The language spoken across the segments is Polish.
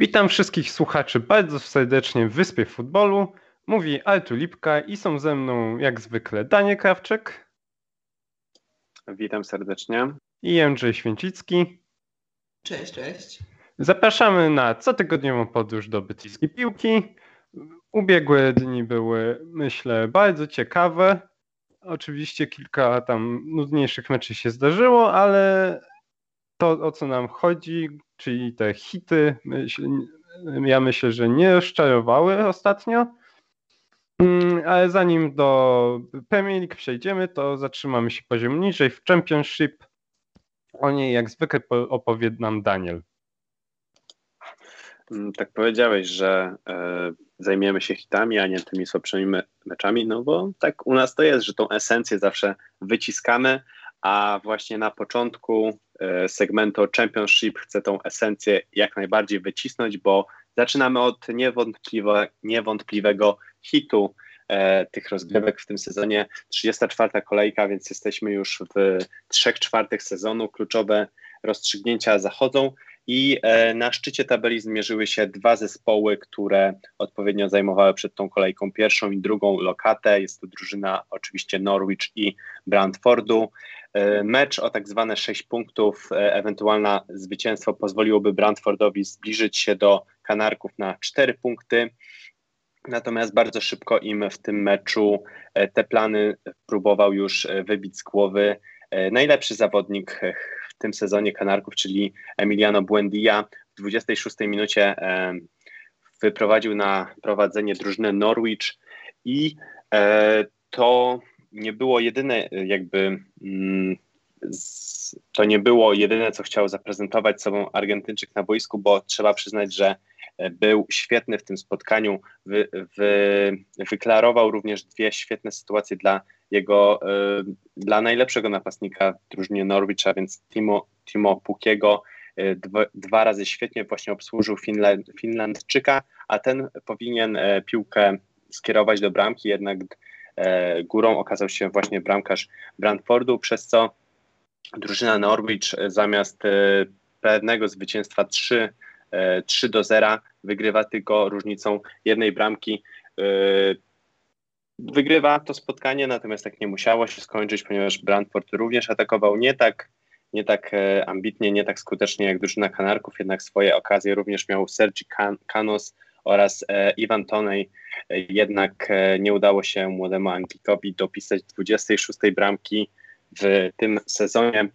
Witam wszystkich słuchaczy bardzo serdecznie w Wyspie Futbolu. Mówi Artur Lipka i są ze mną jak zwykle Daniel Krawczyk. Witam serdecznie. I Andrzej Święcicki. Cześć, cześć. Zapraszamy na cotygodniową podróż do brytyjskiej piłki. Ubiegłe dni były, myślę, bardzo ciekawe. Oczywiście kilka tam nudniejszych meczy się zdarzyło, ale to, o co nam chodzi, czyli te hity, ja myślę, że nie rozczarowały ostatnio. Mm, ale zanim do Premier League przejdziemy, to zatrzymamy się poziom niżej w Championship. O niej jak zwykle opowie nam Daniel. Mm, tak powiedziałeś, że e, zajmiemy się hitami, a nie tymi słabszymi meczami, no bo tak u nas to jest, że tą esencję zawsze wyciskamy, a właśnie na początku segmentu Championship chcę tą esencję jak najbardziej wycisnąć, bo zaczynamy od niewątpliwe, niewątpliwego hitu e, tych rozgrywek w tym sezonie. 34. kolejka, więc jesteśmy już w trzech czwartych sezonu. Kluczowe rozstrzygnięcia zachodzą. I e, na szczycie tabeli zmierzyły się dwa zespoły, które odpowiednio zajmowały przed tą kolejką pierwszą i drugą lokatę. Jest to drużyna oczywiście Norwich i Brantfordu. E, mecz o tak zwane 6 punktów, e, ewentualne zwycięstwo pozwoliłoby Brantfordowi zbliżyć się do Kanarków na 4 punkty. Natomiast bardzo szybko im w tym meczu te plany próbował już wybić z głowy najlepszy zawodnik tym sezonie Kanarków, czyli Emiliano Buendia. W 26 minucie wyprowadził na prowadzenie drużynę Norwich i e, to nie było jedyne jakby mm, to nie było jedyne, co chciał zaprezentować sobą Argentyńczyk na boisku, bo trzeba przyznać, że był świetny w tym spotkaniu. Wy, wy, wyklarował również dwie świetne sytuacje dla jego, y, dla najlepszego napastnika w drużynie Norwich, a więc Timo, Timo Pukiego. Y, dwa, dwa, razy świetnie właśnie obsłużył Finland, Finlandczyka, a ten powinien e, piłkę skierować do bramki, jednak e, górą okazał się właśnie bramkarz Brantfordu, przez co drużyna Norwich zamiast e, pewnego zwycięstwa 3 3 do 0, wygrywa tylko różnicą jednej bramki. E, wygrywa to spotkanie, natomiast tak nie musiało się skończyć, ponieważ Brandford również atakował nie tak, nie tak e, ambitnie, nie tak skutecznie jak drużyna Kanarków, jednak swoje okazje również miał Sergi Kanos oraz e, Iwan Tonej. Jednak nie udało się młodemu Anglikowi dopisać 26 bramki w tym sezonie.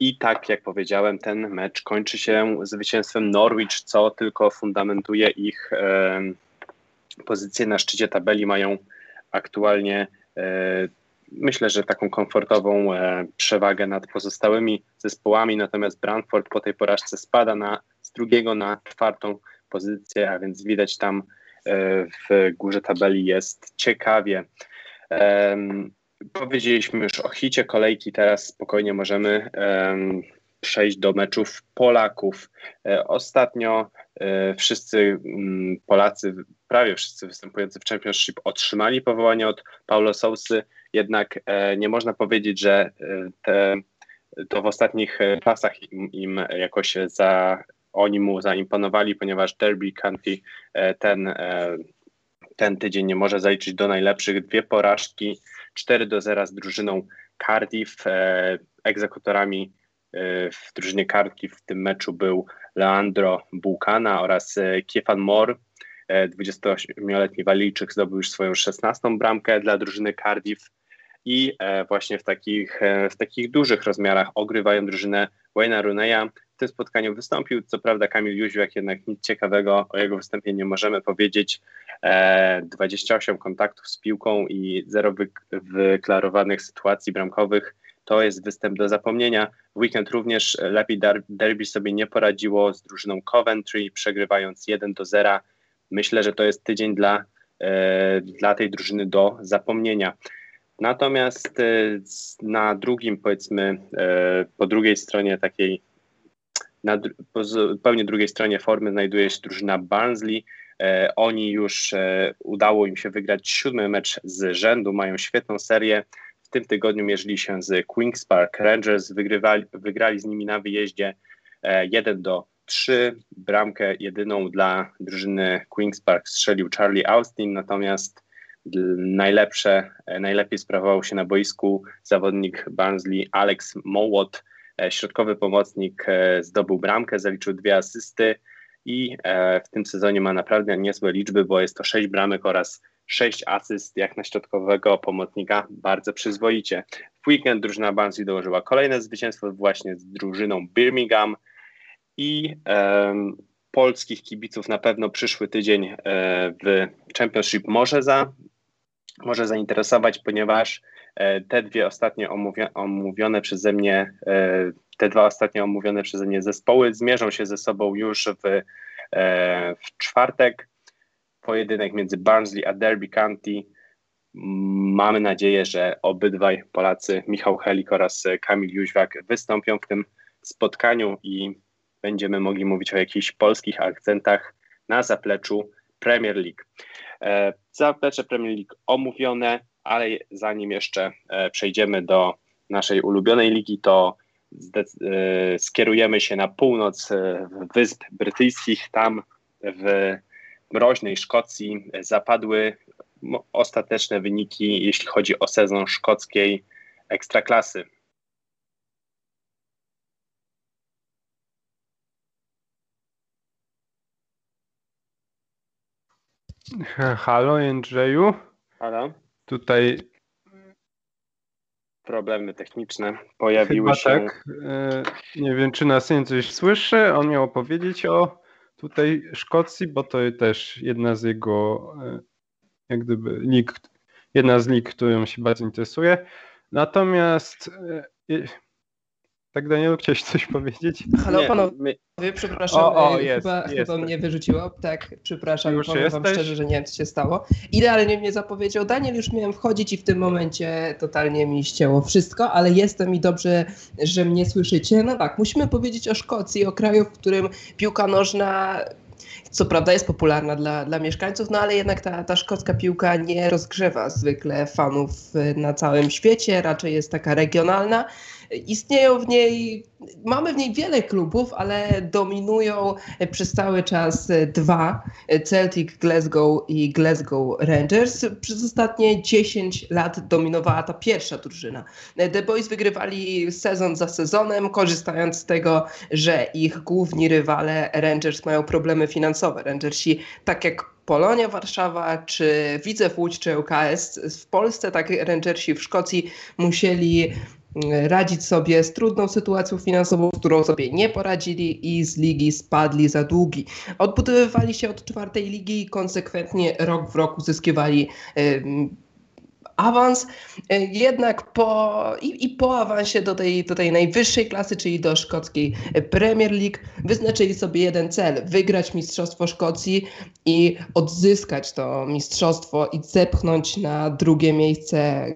I tak jak powiedziałem, ten mecz kończy się zwycięstwem Norwich, co tylko fundamentuje ich e, pozycję na szczycie tabeli. Mają aktualnie, e, myślę, że taką komfortową e, przewagę nad pozostałymi zespołami, natomiast Brantford po tej porażce spada na, z drugiego na czwartą pozycję, a więc widać tam e, w górze tabeli jest ciekawie. Powiedzieliśmy już o hicie kolejki, teraz spokojnie możemy przejść do meczów Polaków. E, ostatnio e, wszyscy um, Polacy, prawie wszyscy występujący w Championship otrzymali powołanie od Paulo Sousy, jednak nie można powiedzieć, że te, to w ostatnich czasach im, im jakoś za, oni mu zaimponowali, ponieważ Derby County e, ten, ten tydzień nie może zaliczyć do najlepszych. Dwie porażki 4 do 0 z drużyną Cardiff. E, egzekutorami e, w drużynie Cardiff w tym meczu był Leandro Bułkana oraz e, Kiefan Moore. 28-letni Walijczyk zdobył już swoją 16 bramkę dla drużyny Cardiff i właśnie w takich, w takich dużych rozmiarach ogrywają drużynę Wayne'a Runeya. Tym spotkaniu wystąpił co prawda Kamil Jóźwiak, jednak nic ciekawego o jego występie nie możemy powiedzieć. 28 kontaktów z piłką i zero wyklarowanych sytuacji bramkowych. To jest występ do zapomnienia. W weekend również lepiej Derby sobie nie poradziło z drużyną Coventry, przegrywając 1 do 0. Myślę, że to jest tydzień dla, e, dla tej drużyny do zapomnienia. Natomiast e, na drugim, powiedzmy, e, po drugiej stronie takiej, na zupełnie drugiej stronie formy znajduje się drużyna Barnsley, E, oni już e, udało im się wygrać siódmy mecz z rzędu, mają świetną serię. W tym tygodniu mierzyli się z Queen's Park Rangers, wygrywali, wygrali z nimi na wyjeździe 1 e, do 3. Bramkę jedyną dla drużyny Queen's Park strzelił Charlie Austin, natomiast najlepsze, najlepiej sprawował się na boisku zawodnik Barnsley Alex Mowat, środkowy pomocnik zdobył bramkę, zaliczył dwie asysty i w tym sezonie ma naprawdę niezłe liczby, bo jest to 6 bramek oraz 6 asyst jak na środkowego pomocnika, bardzo przyzwoicie. W weekend drużyna Barnsley dołożyła kolejne zwycięstwo właśnie z drużyną Birmingham i um, polskich kibiców na pewno przyszły tydzień e, w Championship może, za, może zainteresować, ponieważ e, te dwie ostatnie omówione, przeze mnie, e, te dwa ostatnio omówione przeze mnie zespoły zmierzą się ze sobą już w, w czwartek pojedynek między Barnsley a Derby County. Mamy nadzieję, że obydwaj Polacy, Michał Helik oraz Kamil Jóźwiak wystąpią w tym spotkaniu i będziemy mogli mówić o jakichś polskich akcentach na zapleczu Premier League. E, zaplecze Premier League omówione, ale zanim jeszcze e, przejdziemy do naszej ulubionej ligi, to e, skierujemy się na północ Wysp Brytyjskich. Tam w mroźnej Szkocji zapadły ostateczne wyniki, jeśli chodzi o sezon szkockiej ekstraklasy. Halo Jędrzeju. Halo. Tutaj problemy techniczne pojawiły Chyba się. Tak. E, nie wiem, czy nas coś słyszy. On miał powiedzieć o tutaj Szkocji, bo to też jedna z jego e, jak gdyby lig, jedna z lig, którą się bardzo interesuje. Natomiast e, tak Danielu, chciałeś coś powiedzieć? Halo panowie, my... przepraszam, o, o, jest, chyba, jest. chyba mnie wyrzuciło. Tak, przepraszam, już powiem jesteś? wam szczerze, że nie wiem co się stało. Idealnie mnie zapowiedział Daniel, już miałem wchodzić i w tym momencie totalnie mi ścięło wszystko, ale jestem i dobrze, że mnie słyszycie. No tak, musimy powiedzieć o Szkocji, o kraju, w którym piłka nożna co prawda jest popularna dla, dla mieszkańców, no ale jednak ta, ta szkocka piłka nie rozgrzewa zwykle fanów na całym świecie, raczej jest taka regionalna. Istnieją w niej, mamy w niej wiele klubów, ale dominują przez cały czas dwa: Celtic Glasgow i Glasgow Rangers. Przez ostatnie 10 lat dominowała ta pierwsza drużyna. The Boys wygrywali sezon za sezonem, korzystając z tego, że ich główni rywale Rangers mają problemy finansowe. Rangersi, tak jak Polonia Warszawa, czy Widzew Łódź, czy ŁKS w Polsce, tak Rangersi w Szkocji musieli radzić sobie z trudną sytuacją finansową, z którą sobie nie poradzili i z ligi spadli za długi. Odbudowywali się od czwartej ligi i konsekwentnie rok w roku zyskiwali awans, e, jednak po, i, i, po awansie do tej, do tej najwyższej klasy, czyli do szkockiej Premier League, wyznaczyli sobie jeden cel: wygrać Mistrzostwo Szkocji i odzyskać to mistrzostwo i zepchnąć na drugie miejsce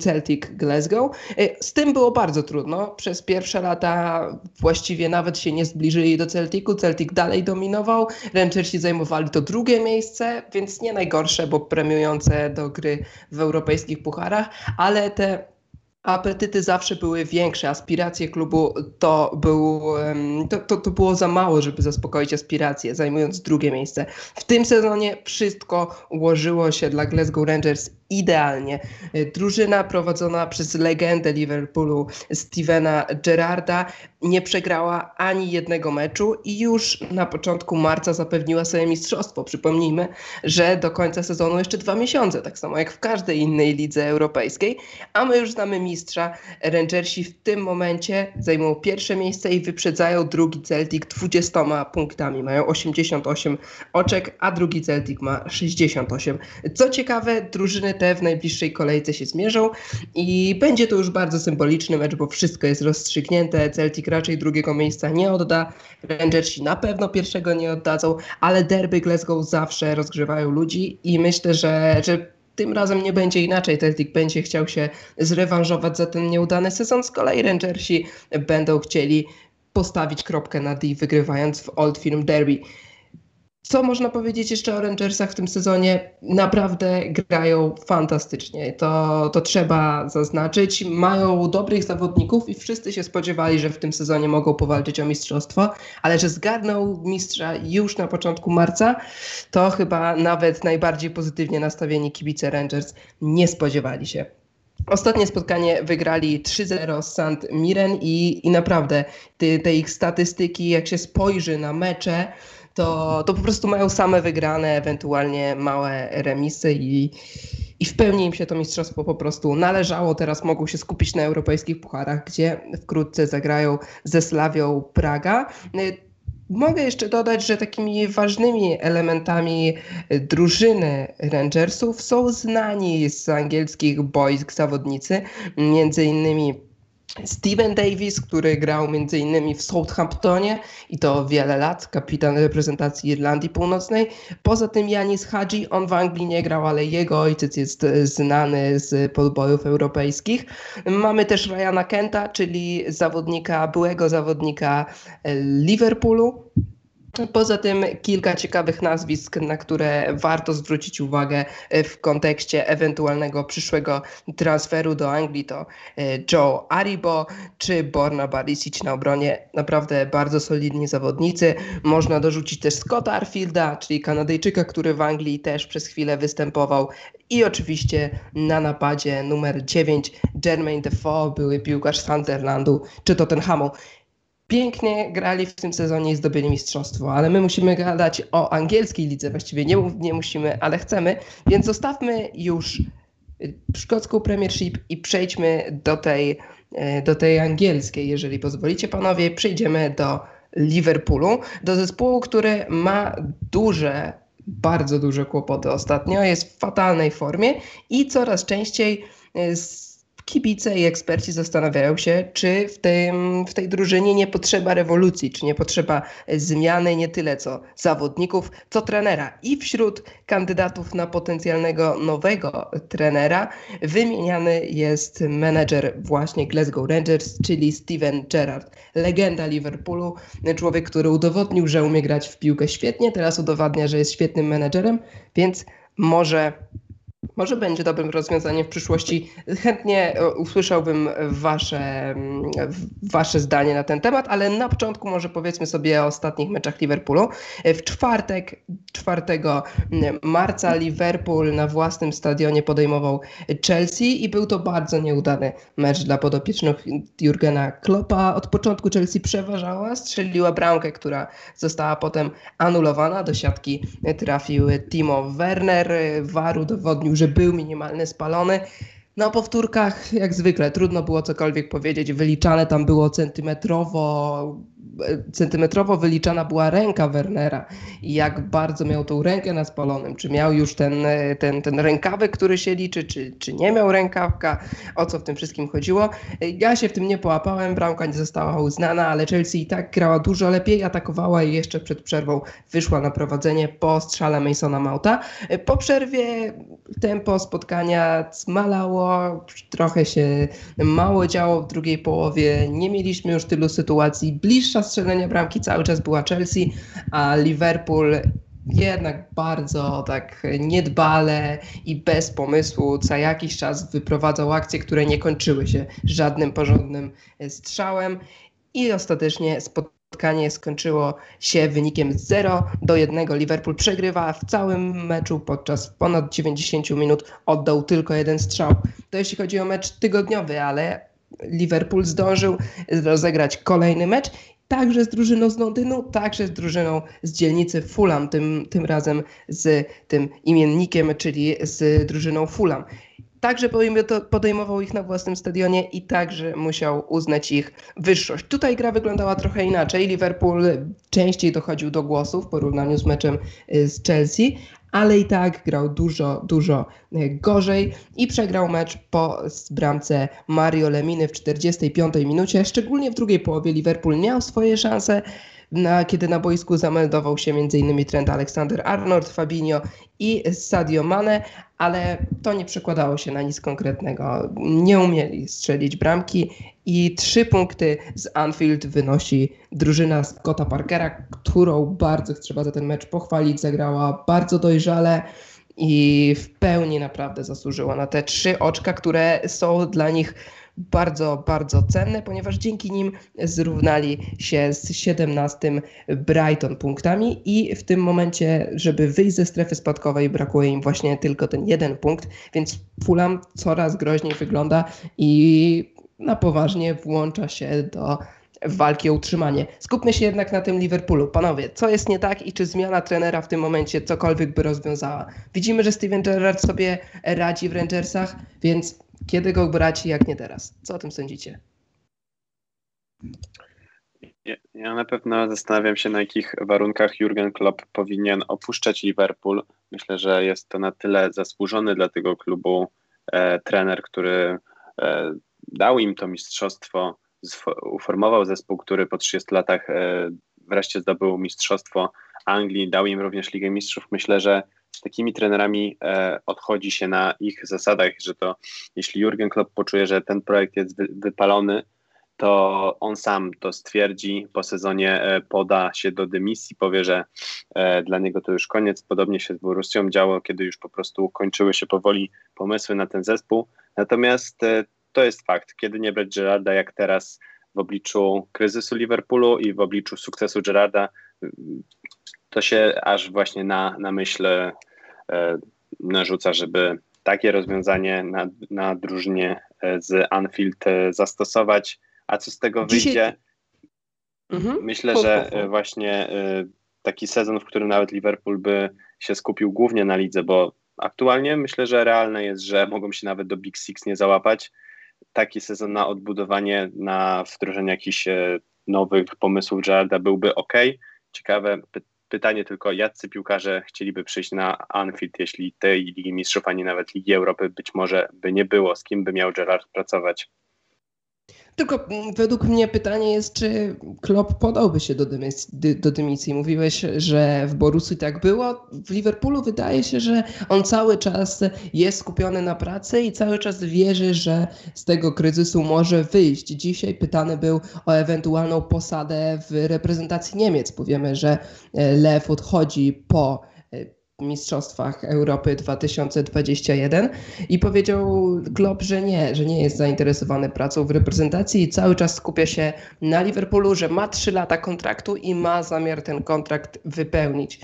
Celtic Glasgow. E, z tym było bardzo trudno. Przez pierwsze lata właściwie nawet się nie zbliżyli do Celticu. Celtic dalej dominował. Rangersi zajmowali to drugie miejsce, więc nie najgorsze, bo premiujące do gry w Europie europejskich pucharach, ale te apetyty zawsze były większe. Aspiracje klubu to, był, to, to, to było za mało, żeby zaspokoić aspiracje, zajmując drugie miejsce. W tym sezonie wszystko ułożyło się dla Glasgow Rangers idealnie. Drużyna prowadzona przez legendę Liverpoolu Stevena Gerrarda nie przegrała ani jednego meczu i już na początku marca zapewniła sobie mistrzostwo. Przypomnijmy, że do końca sezonu jeszcze dwa miesiące, tak samo jak w każdej innej lidze europejskiej, a my już znamy mistrza. Rangersi w tym momencie zajmują pierwsze miejsce i wyprzedzają drugi Celtic 20 punktami. Mają 88 oczek, a drugi Celtic ma 68. Co ciekawe, drużyny te w najbliższej kolejce się zmierzą i będzie to już bardzo symboliczny mecz, bo wszystko jest rozstrzygnięte. Celtic raczej drugiego miejsca nie odda, Rangersi na pewno pierwszego nie oddadzą, ale derby Glasgow zawsze rozgrzewają ludzi i myślę, że, że tym razem nie będzie inaczej. Celtic będzie chciał się zrewanżować za ten nieudany sezon. Z kolei Rangersi będą chcieli postawić kropkę na D, wygrywając w Old Firm Derby. Co można powiedzieć jeszcze o Rangersach w tym sezonie? Naprawdę grają fantastycznie. To, to trzeba zaznaczyć. Mają dobrych zawodników i wszyscy się spodziewali, że w tym sezonie mogą powalczyć o mistrzostwo, ale że zgarną mistrza już na początku marca, to chyba nawet najbardziej pozytywnie nastawieni kibice Rangers nie spodziewali się. Ostatnie spotkanie wygrali 3-0 z St. Miren i, i naprawdę te, te ich statystyki, jak się spojrzy na mecze, to, to po prostu mają same wygrane, ewentualnie małe remisy i, i w pełni im się to mistrzostwo po prostu należało. Teraz mogą się skupić na europejskich pucharach, gdzie wkrótce zagrają ze Slawią Praga. Mogę jeszcze dodać, że takimi ważnymi elementami drużyny Rangersów są znani z angielskich boisk zawodnicy, między innymi Steven Davis, który grał m.in. w Southamptonie i to wiele lat, kapitan reprezentacji Irlandii Północnej. Poza tym Janis Hadzi, on w Anglii nie grał, ale jego ojciec jest znany z podbojów europejskich. Mamy też Ryana Kenta, czyli zawodnika, byłego zawodnika Liverpoolu, Poza tym kilka ciekawych nazwisk, na które warto zwrócić uwagę e, w kontekście ewentualnego przyszłego transferu do Anglii to e, Joe Aribo czy Borna Barisic na obronie. Naprawdę bardzo solidni zawodnicy. Można dorzucić też Scotta Arfielda, czyli Kanadyjczyka, który w Anglii też przez chwilę występował. I oczywiście na napadzie numer 9 Jermaine Defoe, były piłkarz Sunderlandu czy Tottenhamu pięknie grali w tym sezonie i zdobyli mistrzostwo, ale my musimy gadać o angielskiej lidze, właściwie nie, nie musimy, ale chcemy, więc zostawmy już y, szkocką Premiership i przejdźmy do tej, y, do tej angielskiej, jeżeli pozwolicie panowie, przejdziemy do Liverpoolu, do zespołu, który ma duże, bardzo duże kłopoty ostatnio, jest w fatalnej formie i coraz częściej y, kibice i eksperci zastanawiają się, czy w, tym, w tej drużynie nie potrzeba rewolucji, czy nie potrzeba zmiany nie tyle co zawodników, co trenera. I wśród kandydatów na potencjalnego nowego trenera wymieniany jest menedżer właśnie Glasgow Rangers, czyli Steven Gerrard, legenda Liverpoolu, człowiek, który udowodnił, że umie grać w piłkę świetnie, teraz udowadnia, że jest świetnym menedżerem, więc może może będzie dobrym rozwiązaniem w przyszłości. Chętnie e, usłyszałbym wasze, mm, wasze zdanie na ten temat, ale na początku może powiedzmy sobie o ostatnich meczach Liverpoolu. W czwartek, 4 mm, marca Liverpool na własnym stadionie podejmował Chelsea i był to bardzo nieudany mecz dla podopiecznych Jurgena Kloppa. Od początku Chelsea przeważała, strzeliła bramkę, która została potem anulowana. Do siatki trafił Timo Werner. Waru dowodnił, że był minimalny spalony. Na powtórkach, jak zwykle, trudno było cokolwiek powiedzieć. Wyliczane tam było centymetrowo centymetrowo wyliczana była ręka Wernera i jak bardzo miał tą rękę na spalonym, czy miał już ten, ten, ten rękawek, który się liczy, czy, czy nie miał rękawka, o co w tym wszystkim chodziło. Ja się w tym nie połapałem, bramka nie została uznana, ale Chelsea i tak grała dużo lepiej, atakowała i jeszcze przed przerwą wyszła na prowadzenie po strzale Masona Mauta. Po przerwie tempo spotkania zmalało, trochę się mało działo w drugiej połowie, nie mieliśmy już tylu sytuacji, bliższa strzelenia bramki cały czas była Chelsea, a Liverpool jednak bardzo tak niedbale i bez pomysłu co jakiś czas wyprowadzał akcje, które nie kończyły się żadnym porządnym strzałem. I ostatecznie spotkanie skończyło się wynikiem 0 do 1. Liverpool przegrywa w całym meczu podczas ponad 90 minut oddał tylko jeden strzał. To jeśli chodzi o mecz tygodniowy, ale Liverpool zdążył rozegrać kolejny mecz także z drużyną z Londynu, także z drużyną z dzielnicy Fulham, tym, tym razem z tym imiennikiem, czyli z drużyną Fulham. Także podejmował ich na własnym stadionie i także musiał uznać ich wyższość. Tutaj gra wyglądała trochę inaczej. Liverpool częściej dochodził do głosu w porównaniu z meczem z Chelsea, ale i tak grał dużo, dużo e, gorzej i przegrał mecz po bramce Mario Leminy w 45 minucie. Szczególnie w drugiej połowie Liverpool miał swoje szanse. Na, kiedy na boisku zameldował się m.in. Trent Alexander-Arnold, Fabinho i Sadio Mane, ale to nie przekładało się na nic konkretnego. Nie umieli strzelić bramki i trzy punkty z Anfield wynosi drużyna Scotta Parkera, którą bardzo trzeba za ten mecz pochwalić. Zagrała bardzo dojrzale i w pełni naprawdę zasłużyła na te trzy oczka, które są dla nich bardzo, bardzo cenne, ponieważ dzięki nim zrównali się z 17 Brighton punktami i w tym momencie, żeby wyjść ze strefy spadkowej, brakuje im właśnie tylko ten jeden punkt, więc Fulham coraz groźniej wygląda i na poważnie włącza się do walki o utrzymanie. Skupmy się jednak na tym Liverpoolu. Panowie, co jest nie tak i czy zmiana trenera w tym momencie cokolwiek by rozwiązała? Widzimy, że Steven Gerrard sobie radzi w Rangersach, więc kiedy go brać jak nie teraz? Co o tym sądzicie? Ja, ja na pewno zastanawiam się, na jakich warunkach Jurgen Klopp powinien opuszczać Liverpool. Myślę, że jest to na tyle zasłużony dla tego klubu e, trener, który e, dał im to mistrzostwo, uformował zespół, który po 30 latach e, wreszcie zdobył mistrzostwo Anglii, dał im również Ligę Mistrzów. Myślę, że z takimi trenerami e, odchodzi się na ich zasadach, że to jeśli Jurgen Klopp poczuje, że ten projekt jest wy, wypalony, to on sam to stwierdzi, po sezonie e, poda się do dymisji, powie, że e, dla niego to już koniec. Podobnie się z Borussią działo, kiedy już po prostu kończyły się powoli pomysły na ten zespół. Natomiast to jest fakt, kiedy nie brać Gerarda jak teraz w obliczu kryzysu Liverpoolu i w obliczu sukcesu Gerarda, to się aż właśnie na, na myśl e, narzuca, żeby takie rozwiązanie na, na drużynie e, z Anfield e, zastosować. A co z tego Dzisiaj... wyjdzie? Mhm. Myślę, że właśnie taki sezon, w którym nawet Liverpool by się skupił głównie na lidze, bo aktualnie myślę, że realne jest, że mogą się nawet do Big Six nie załapać. Taki sezon na odbudowanie, na wdrożenie jakichś nowych pomysłów Gerarda byłby ok. Ciekawe Pytanie tylko, jacy piłkarze chcieliby przyjść na Anfield, jeśli tej Ligi Mistrzów, ani nawet Ligi Europy być może by nie było, z kim by miał Gerard pracować? Tylko mm, według mnie pytanie jest, czy Klopp podałby się do dymisji, do dymisji. Mówiłeś, że w Borussii tak było. W Liverpoolu wydaje się, że on cały czas jest skupiony na pracy i cały czas wierzy, że z tego kryzysu może wyjść. Dzisiaj pytany był o ewentualną posadę w reprezentacji Niemiec. Powiemy, że e, Lew odchodzi po Mistrzostwach Europy 2021 i powiedział Klopp, że nie, że nie jest zainteresowany pracą w reprezentacji i cały czas skupia się na Liverpoolu, że ma 3 lata kontraktu i ma zamiar ten kontrakt wypełnić.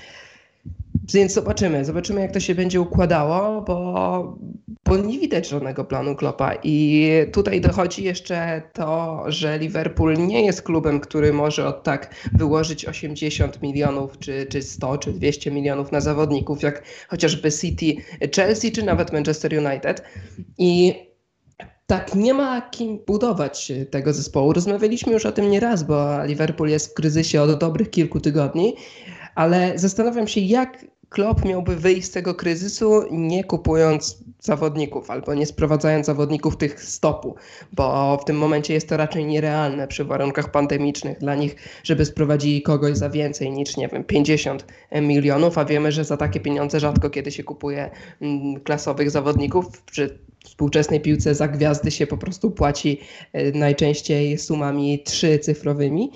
Więc zobaczymy, zobaczymy jak to się będzie układało, bo, bo nie widać żadnego planu Klopa i tutaj dochodzi jeszcze to, że Liverpool nie jest klubem, który może od tak wyłożyć 80 milionów, czy, czy 100, czy 200 milionów na zawodników, jak chociażby City, Chelsea, czy nawet Manchester United i tak, nie ma kim budować tego zespołu. Rozmawialiśmy już o tym nieraz, bo Liverpool jest w kryzysie od dobrych kilku tygodni, ale zastanawiam się, jak Klopp miałby wyjść z tego kryzysu nie kupując zawodników albo nie sprowadzając zawodników tych stopu, bo w tym momencie jest to raczej nierealne przy warunkach pandemicznych dla nich, żeby sprowadzili kogoś za więcej niż, nie wiem, 50 milionów, a wiemy, że za takie pieniądze rzadko kiedy się kupuje mm, klasowych zawodników. Przy współczesnej piłce za gwiazdy się po prostu płaci e, najczęściej sumami trzycyfrowymi.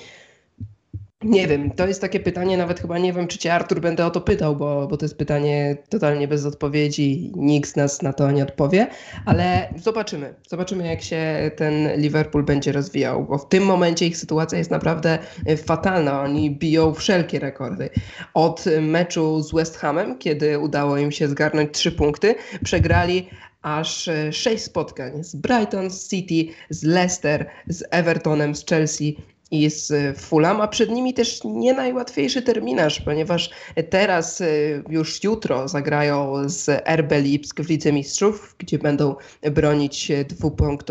Nie wiem, to jest takie pytanie, nawet chyba nie wiem, czy cię Artur będę o to pytał, bo, bo to jest pytanie totalnie bez odpowiedzi, nikt z nas na to nie odpowie, ale zobaczymy. Zobaczymy, jak się ten Liverpool będzie rozwijał, bo w tym momencie ich sytuacja jest naprawdę fatalna. Oni biją wszelkie rekordy. Od meczu z West Hamem, kiedy udało im się zgarnąć trzy punkty, przegrali aż sześć spotkań z Brighton, z City, z Leicester, z Evertonem, z Chelsea i z Fulham, a przed nimi też nie najłatwiejszy terminarz, ponieważ teraz y, już jutro zagrają z RB Lipsk w Lidze Mistrzów, gdzie będą bronić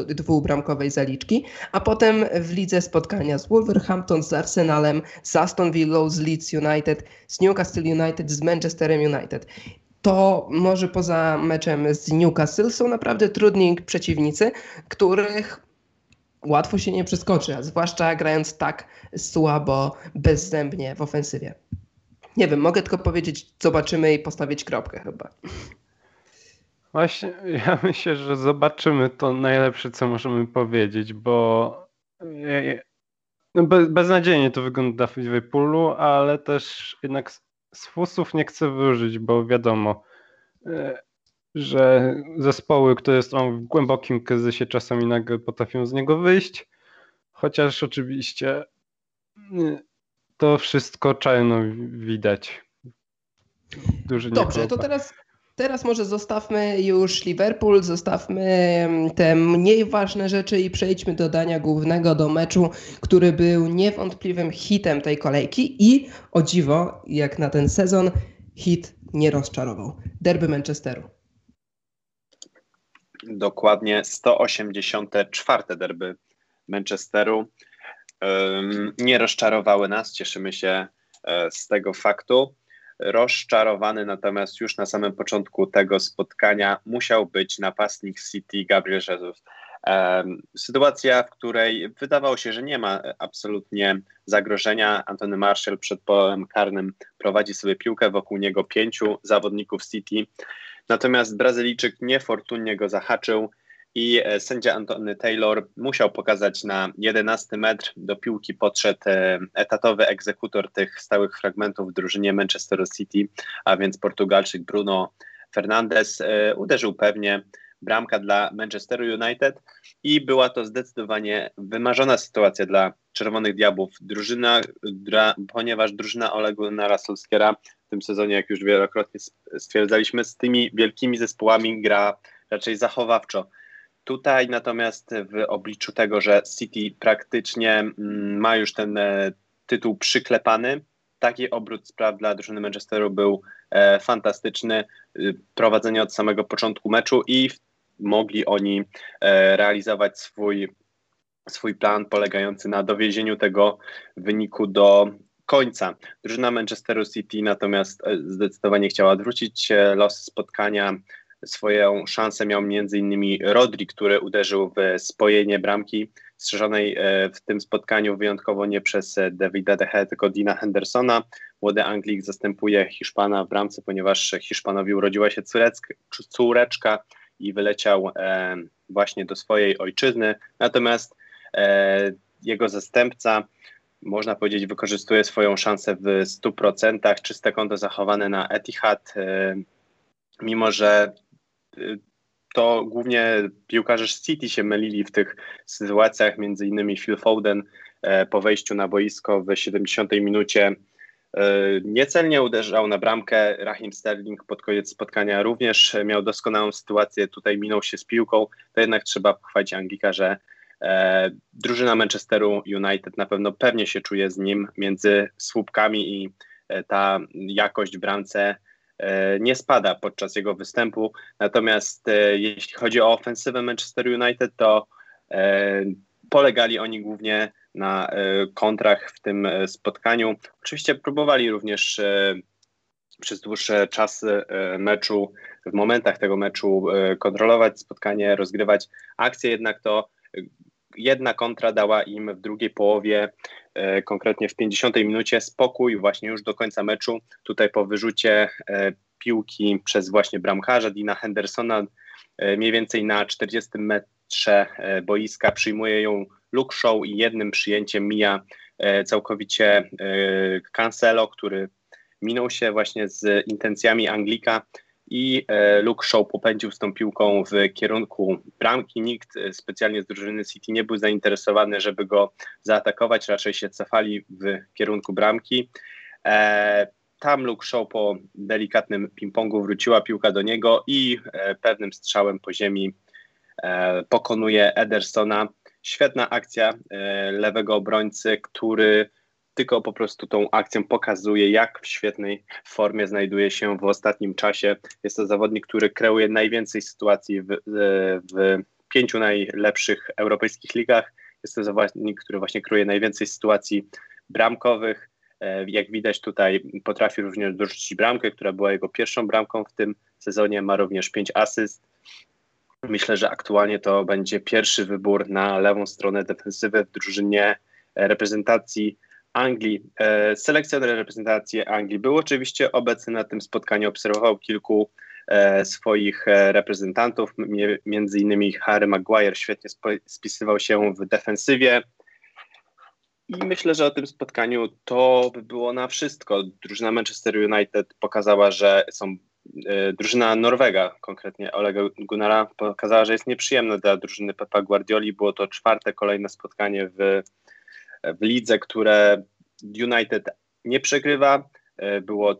dwubramkowej zaliczki, a potem w lidze spotkania z Wolverhampton, z Arsenalem, z Aston Villa, z Leeds United, z Newcastle United, z Manchesterem United. To może poza meczem z Newcastle są naprawdę trudni przeciwnicy, których łatwo się nie przeskoczy, a zwłaszcza grając tak słabo, bezzębnie w ofensywie. Nie wiem, mogę tylko powiedzieć, zobaczymy i postawić kropkę chyba. Właśnie, ja myślę, że zobaczymy to najlepsze, co możemy powiedzieć, bo no bez, beznadziejnie to wygląda w Liverpoolu, ale też jednak z fusów nie chcę wyżyć, bo wiadomo, e, że zespoły, które są w głębokim kryzysie czasami nagle potrafią z niego wyjść, chociaż oczywiście e, to wszystko czarno widać. Duży Dobrze, to teraz Teraz może zostawmy już Liverpool, zostawmy te mniej ważne rzeczy i przejdźmy do dania głównego, do meczu, który był niewątpliwym hitem tej kolejki i o dziwo, jak na ten sezon, hit nie rozczarował. Derby Manchesteru. Dokładnie 184 derby Manchesteru. Nie rozczarowały nas, cieszymy się e, z tego faktu rozczarowany, natomiast już na samym początku tego spotkania musiał być napastnik City Gabriel Jesus. Sytuacja, w której wydawało się, że nie ma absolutnie zagrożenia. Antony Marshall przed polem karnym prowadzi sobie piłkę, wokół niego pięciu zawodników City. Natomiast Brazylijczyk niefortunnie go zahaczył i e, sędzia Antony Taylor musiał pokazać na 11 metr. Do piłki podszedł e, etatowy egzekutor tych stałych fragmentów w drużynie Manchester City, a więc Portugalczyk Bruno Fernandes. E, uderzył pewnie bramka dla Manchesteru United i była to zdecydowanie wymarzona sytuacja dla Czerwonych Diabłów. Drużyna, dra, ponieważ drużyna Olegu Narasolskiera w tym sezonie, jak już wielokrotnie stwierdzaliśmy, z tymi wielkimi zespołami gra raczej zachowawczo. Tutaj natomiast w obliczu tego, że City praktycznie mm, ma już ten e, tytuł przyklepany, taki obrót spraw dla drużyny Manchesteru był e, fantastyczny. Y, prowadzenie od samego początku meczu i mogli oni e, realizować swój, swój plan polegający na dowiezieniu tego wyniku do końca. Drużyna Manchesteru City natomiast zdecydowanie chciała odwrócić los spotkania, Swoją szansę miał m.in. Rodri, który uderzył w spojenie bramki strzeżonej e, w tym spotkaniu wyjątkowo nie przez e, Davida De Gea, tylko Dina Hendersona. Młody Anglik zastępuje Hiszpana w bramce, ponieważ Hiszpanowi urodziła się córeczka i wyleciał e, właśnie do swojej ojczyzny. Natomiast jego zastępca można powiedzieć, wykorzystuje swoją szansę w 100%. Czyste konto zachowane na Etihad, mimo że to głównie piłkarze City się mylili w tych sytuacjach, między innymi Phil Foden e, po wejściu na boisko w 70 minucie e, niecelnie uderzał na bramkę. Rahim Sterling pod koniec spotkania również miał doskonałą sytuację, tutaj minął się z piłką, to jednak trzeba pochwalić Anglika, że e, drużyna Manchesteru United na pewno pewnie się czuje z nim między słupkami i ta jakość w bramce E, nie spada podczas jego występu. Natomiast e, jeśli chodzi o ofensywę Manchester United, to e, polegali oni głównie na kontrach w tym spotkaniu. Oczywiście próbowali również przez dłuższe czasy meczu, w momentach tego meczu kontrolować spotkanie, rozgrywać akcje, jednak to jedna kontra dała im w drugiej połowie, e, konkretnie w 50 minucie, spokój właśnie już do końca meczu. Tutaj po wyrzucie e, piłki przez właśnie bramkarza Dina Hendersona, e, mniej więcej na 40 metrze boiska przyjmuje ją Luke Show i jednym przyjęciem mija całkowicie Cancelo, który minął się właśnie z intencjami Anglika i e, Luke Shaw popędził z tą piłką w kierunku bramki. Nikt e, specjalnie z drużyny City nie był zainteresowany, żeby go zaatakować, raczej się cofali w kierunku bramki. E, tam Luke Shaw po delikatnym ping-pongu wróciła piłka do niego i pewnym strzałem po ziemi pokonuje Edersona. Świetna akcja lewego obrońcy, który tylko po prostu tą akcją pokazuje, jak w świetnej formie znajduje się w ostatnim czasie. Jest to zawodnik, który kreuje najwięcej sytuacji w, w pięciu najlepszych europejskich ligach. Jest to zawodnik, który właśnie kreuje najwięcej sytuacji bramkowych. E, jak widać tutaj potrafi również dorzucić bramkę, która była jego pierwszą bramką w tym sezonie. Ma również pięć asyst. Myślę, że aktualnie to będzie pierwszy wybór na lewą stronę defensywy w drużynie reprezentacji Anglii. E, selekcjoner reprezentacji Anglii był oczywiście obecny na tym spotkaniu, obserwował kilku e, swoich e, reprezentantów, między innymi Harry Maguire świetnie spisywał się w defensywie. I myślę, że o tym spotkaniu to by było na wszystko. Drużyna Manchester United pokazała, że są drużyna Norwega, konkretnie Olega Gunnara, pokazała, że jest nieprzyjemna dla drużyny Pepa Guardioli. Było to czwarte kolejne spotkanie w w lidze, które United nie przegrywa. E, było,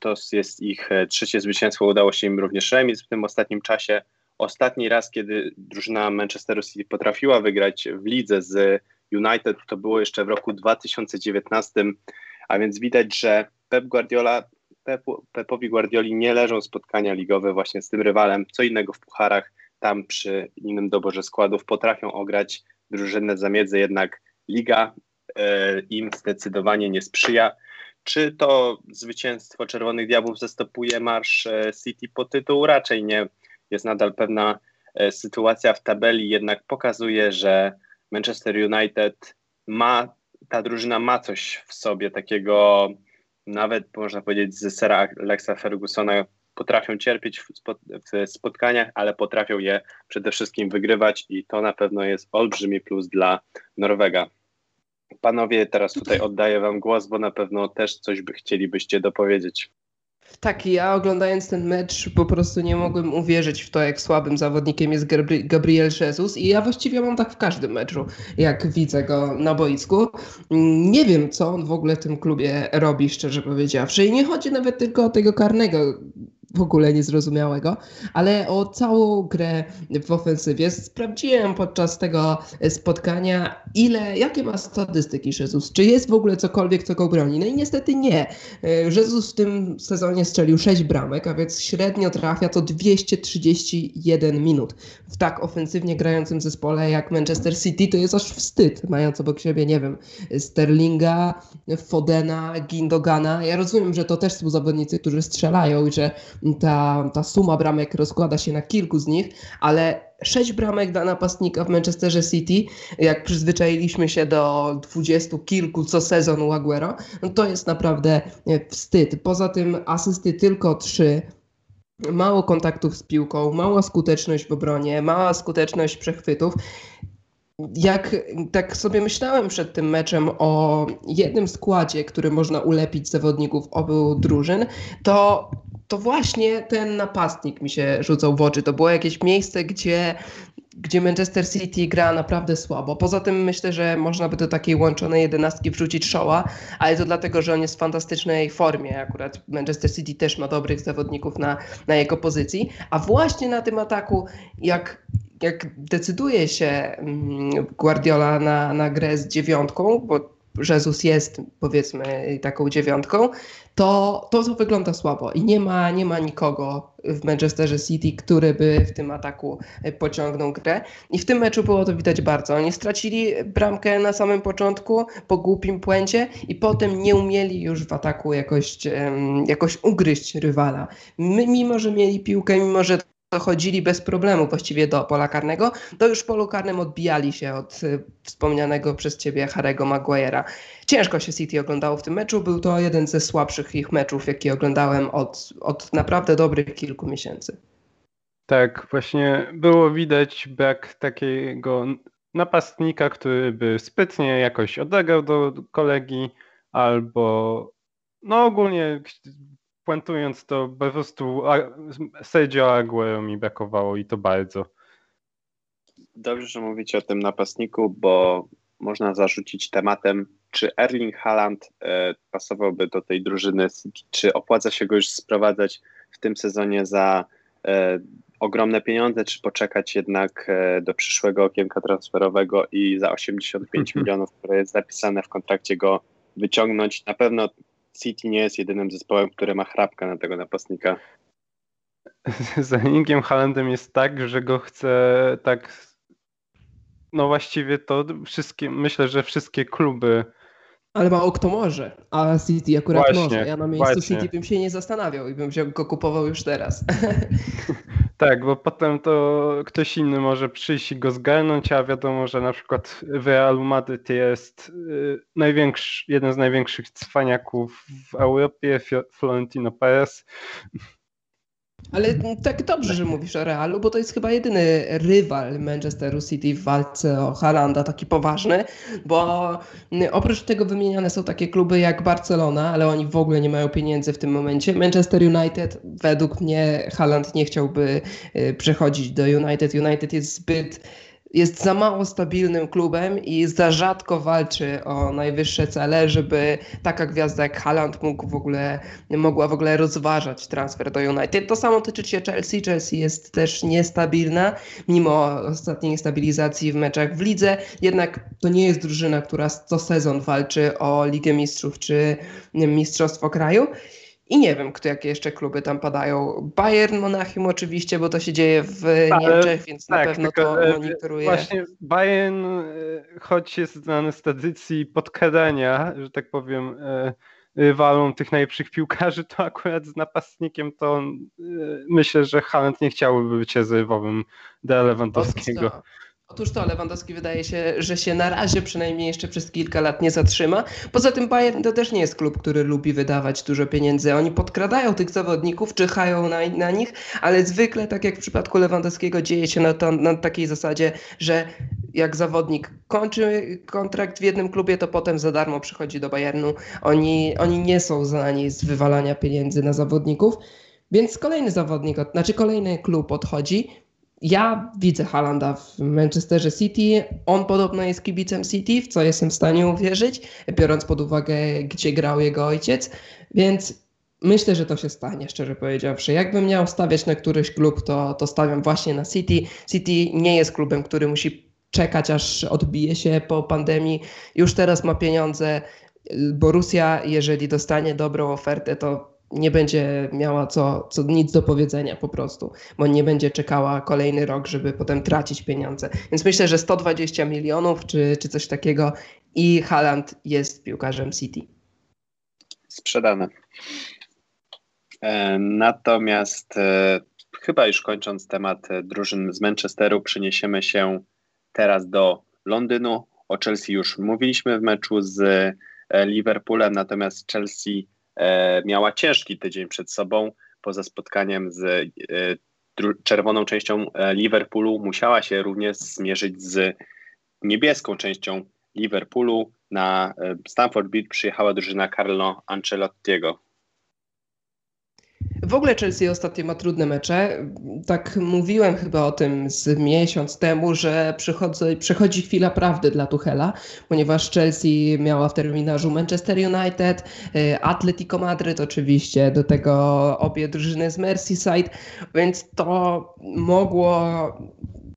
to jest ich e, trzecie zwycięstwo, udało się im również remis w tym ostatnim czasie. Ostatni raz, kiedy drużyna Manchesteru City potrafiła wygrać w lidze z United, to było jeszcze w roku 2019, a więc widać, że Pep Guardiola, Pep, Pepowi Guardioli nie leżą spotkania ligowe właśnie z tym rywalem, co innego w pucharach, tam przy innym doborze składów potrafią ograć drużynę zamiedzy, jednak liga e, im zdecydowanie nie sprzyja. Czy to zwycięstwo Czerwonych Diabłów zastopuje marsz e, City po tytuł? Raczej nie. Jest nadal pewna e, sytuacja w tabeli, jednak pokazuje, że Manchester United ma, ta drużyna ma coś w sobie takiego, nawet można powiedzieć, z sera Alexa Fergusona. Potrafią cierpieć w spotkaniach, ale potrafią je przede wszystkim wygrywać, i to na pewno jest olbrzymi plus dla Norwega. Panowie, teraz tutaj oddaję wam głos, bo na pewno też coś by chcielibyście dopowiedzieć. Tak, ja oglądając ten mecz po prostu nie mogłem uwierzyć w to, jak słabym zawodnikiem jest Gabri Gabriel Jesus i ja właściwie mam tak w każdym meczu, jak widzę go na boisku. Nie wiem, co on w ogóle w tym klubie robi, szczerze powiedziawszy. I nie chodzi nawet tylko o tego karnego, w ogóle niezrozumiałego, ale o całą grę w ofensywie sprawdziłem podczas tego spotkania, ile, jakie ma statystyki Jezus, czy jest w ogóle cokolwiek, co go broni. No i niestety nie. Jezus w tym sezonie strzelił 6 bramek, a więc średnio trafia to 231 minut. W tak ofensywnie grającym zespole jak Manchester City to jest aż wstyd, mając obok siebie, nie wiem, Sterlinga, Fodena, Gindogana. Ja rozumiem, że to też są zawodnicy, którzy strzelają i że ta, ta suma bramek rozkłada się na kilku z nich, ale sześć bramek dla napastnika w Manchesterze City, jak przyzwyczailiśmy się do dwudziestu kilku co sezon u Aguero, no to jest naprawdę e, wstyd. Poza tym asysty tylko trzy, mało kontaktów z piłką, mała skuteczność w obronie, mała skuteczność przechwytów. Jak tak sobie myślałem przed tym meczem o jednym składzie, który można ulepić zawodników obu drużyn, to to właśnie ten napastnik mi się rzucał w oczy. To było jakieś miejsce, gdzie, gdzie Manchester City gra naprawdę słabo. Poza tym myślę, że można by do takiej łączonej jedenastki wrzucić Showa, ale to dlatego, że on jest w fantastycznej formie. Akurat Manchester City też ma dobrych zawodników na, na jego pozycji. A właśnie na tym ataku, jak jak decyduje się mm, Guardiola na, na grę z dziewiątką, bo Jezus jest powiedzmy taką dziewiątką, to, to, wygląda słabo i nie ma, nie ma nikogo w Manchesterze City, który by w tym ataku pociągnął grę. I w tym meczu było to widać bardzo. Oni stracili bramkę na samym początku po głupim płęcie i potem nie umieli już w ataku jakoś, jakoś ugryźć rywala. Mimo, że mieli piłkę, mimo, że dochodzili bez problemu właściwie do pola karnego, to już polu karnym odbijali się od y, wspomnianego przez ciebie Harego Maguire'a. Ciężko się City oglądało w tym meczu, był to jeden ze słabszych ich meczów, jaki oglądałem od, od naprawdę dobrych kilku miesięcy. Tak, właśnie było widać brak takiego napastnika, który by sprytnie jakoś odegrał do kolegi, albo no ogólnie puentując to po prostu Sergio Aguero mi brakowało i to bardzo. Dobrze, że mówicie o tym napastniku, bo można zarzucić tematem, czy Erling Haaland e, pasowałby do tej drużyny, czy opłaca się go już sprowadzać w tym sezonie za e, ogromne pieniądze, czy poczekać jednak e, do przyszłego okienka transferowego i za 85 milionów, które jest zapisane w kontrakcie go wyciągnąć. Na pewno City nie jest jedynym zespołem, który ma chrapkę na tego napastnika. Z Erlingiem Haalandem jest tak, że go chce tak no właściwie to wszystkie, myślę, że wszystkie kluby ale mało kto może, a City akurat właśnie, może. Ja na miejscu właśnie. City bym się nie zastanawiał i bym go kupował już teraz. Tak, bo potem to ktoś inny może przyjść i go zgarnąć, a wiadomo, że na przykład w Realu Madryt jest y, największy, jeden z największych cwaniaków w Europie, Florentino Perez. Ale tak dobrze, że mówisz o Realu, bo to jest chyba jedyny rywal Manchesteru City w walce o Halanda, taki poważny, bo oprócz tego wymieniane są takie kluby jak Barcelona, ale oni w ogóle nie mają pieniędzy w tym momencie. Manchester United, według mnie Haland nie chciałby y, przechodzić do United. United jest zbyt jest za mało stabilnym klubem i za rzadko walczy o najwyższe cele, żeby taka gwiazda jak Haaland mógł w ogóle, mogła w ogóle rozważać transfer do United. To samo tyczy się Chelsea. Chelsea jest też niestabilna, mimo ostatniej stabilizacji w meczach w lidze. Jednak to nie jest drużyna, która co sezon walczy o Ligę Mistrzów czy Mistrzostwo Kraju. I nie wiem, kto, jakie jeszcze kluby tam padają. Bayern Monachium oczywiście, bo to się dzieje w Niemczech, więc tak, na pewno to e, monitoruje. Właśnie Bayern, e, choć jest znany z tradycji podkradania, że tak powiem, e, rywalom tych najlepszych piłkarzy, to akurat z napastnikiem to myślę, że Haaland nie chciałby być rezerwowym dla Lewandowskiego. Otóż to, Lewandowski wydaje się, że się na razie przynajmniej jeszcze przez kilka lat nie zatrzyma. Poza tym Bayern to też nie jest klub, który lubi wydawać dużo pieniędzy. Oni podkradają tych zawodników, czyhają na, na nich, ale zwykle, tak jak w przypadku Lewandowskiego, dzieje się na, to, na takiej zasadzie, że jak zawodnik kończy kontrakt w jednym klubie, to potem za darmo przychodzi do Bayernu. Oni, oni nie są znani z wywalania pieniędzy na zawodników. Więc kolejny zawodnik, znaczy kolejny klub odchodzi, ja widzę Halanda w Manchesterze City. On podobno jest kibicem City, w co jestem w stanie uwierzyć, biorąc pod uwagę, gdzie grał jego ojciec. Więc myślę, że to się stanie, szczerze powiedziawszy. Jakbym miał stawiać na któryś klub, to, to stawiam właśnie na City. City nie jest klubem, który musi czekać, aż odbije się po pandemii. Już teraz ma pieniądze. Borussia, jeżeli dostanie dobrą ofertę, to nie będzie miała co, co nic do powiedzenia po prostu, bo nie będzie czekała kolejny rok, żeby potem tracić pieniądze. Więc myślę, że 120 milionów czy, czy coś takiego i Haaland jest piłkarzem City. Sprzedane. E, natomiast e, chyba już kończąc temat e, drużyn z Manchesteru, przeniesiemy się teraz do Londynu. O Chelsea już mówiliśmy w meczu z Liverpoolem, natomiast Chelsea E, miała ciężki tydzień przed sobą. Poza spotkaniem z e, czerwoną częścią e, Liverpoolu, musiała się również zmierzyć z niebieską częścią Liverpoolu. Na Stamford Bridge przyjechała drużyna Carlo Ancelottiego. W ogóle Chelsea ostatnio ma trudne mecze. Tak mówiłem chyba o tym z miesiąc temu, że przychodzi, chwila prawdy dla Tuchela, ponieważ Chelsea miała w terminarzu Manchester United, y, Atletico Madryt oczywiście, do tego obie drużyny z Merseyside, więc to mogło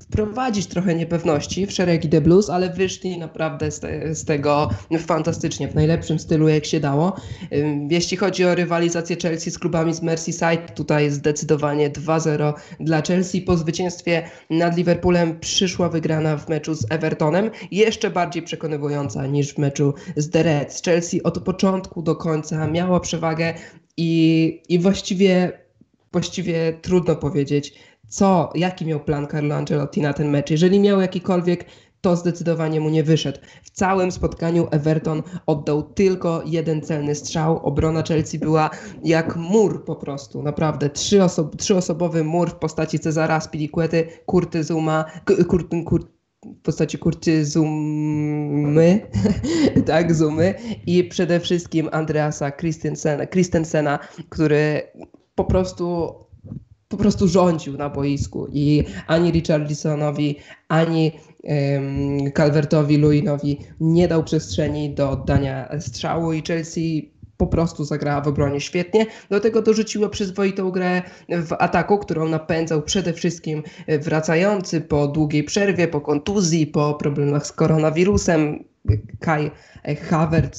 wprowadzić trochę niepewności w szeregi The Blues, ale wyszli naprawdę z, te, z, tego fantastycznie, w najlepszym stylu jak się dało. Jeśli chodzi o rywalizację Chelsea z klubami z Merseyside, tutaj zdecydowanie 2-0 dla Chelsea. Po zwycięstwie nad Liverpoolem przyszła wygrana w meczu z Evertonem, jeszcze bardziej przekonywująca niż w meczu z The Reds. Chelsea od początku do końca miała przewagę i, i właściwie, właściwie trudno powiedzieć, co, jaki miał plan Carlo Ancelotti na ten mecz. Jeżeli miał jakikolwiek, to zdecydowanie mu nie wyszedł. W całym spotkaniu Everton oddał tylko jeden celny strzał. Obrona Chelsea była jak mur po prostu, naprawdę. Trzy oso trzyosobowy mur w postaci Cezara Spiliquety, Kurty Zuma, Kurty, Kurty w postaci Kurty Zumy, tak, Zumy i przede wszystkim Andreasa Christensena, Christensena który po prostu po prostu rządził na boisku i ani Richarlisonowi, ani um, Calvertowi, Luinowi nie dał przestrzeni do oddania strzału i Chelsea po prostu zagrała w obronie świetnie. Do tego dorzuciło przyzwoitą grę w ataku, którą napędzał przede wszystkim wracający po długiej przerwie, po kontuzji, po problemach z koronawirusem Kai Havertz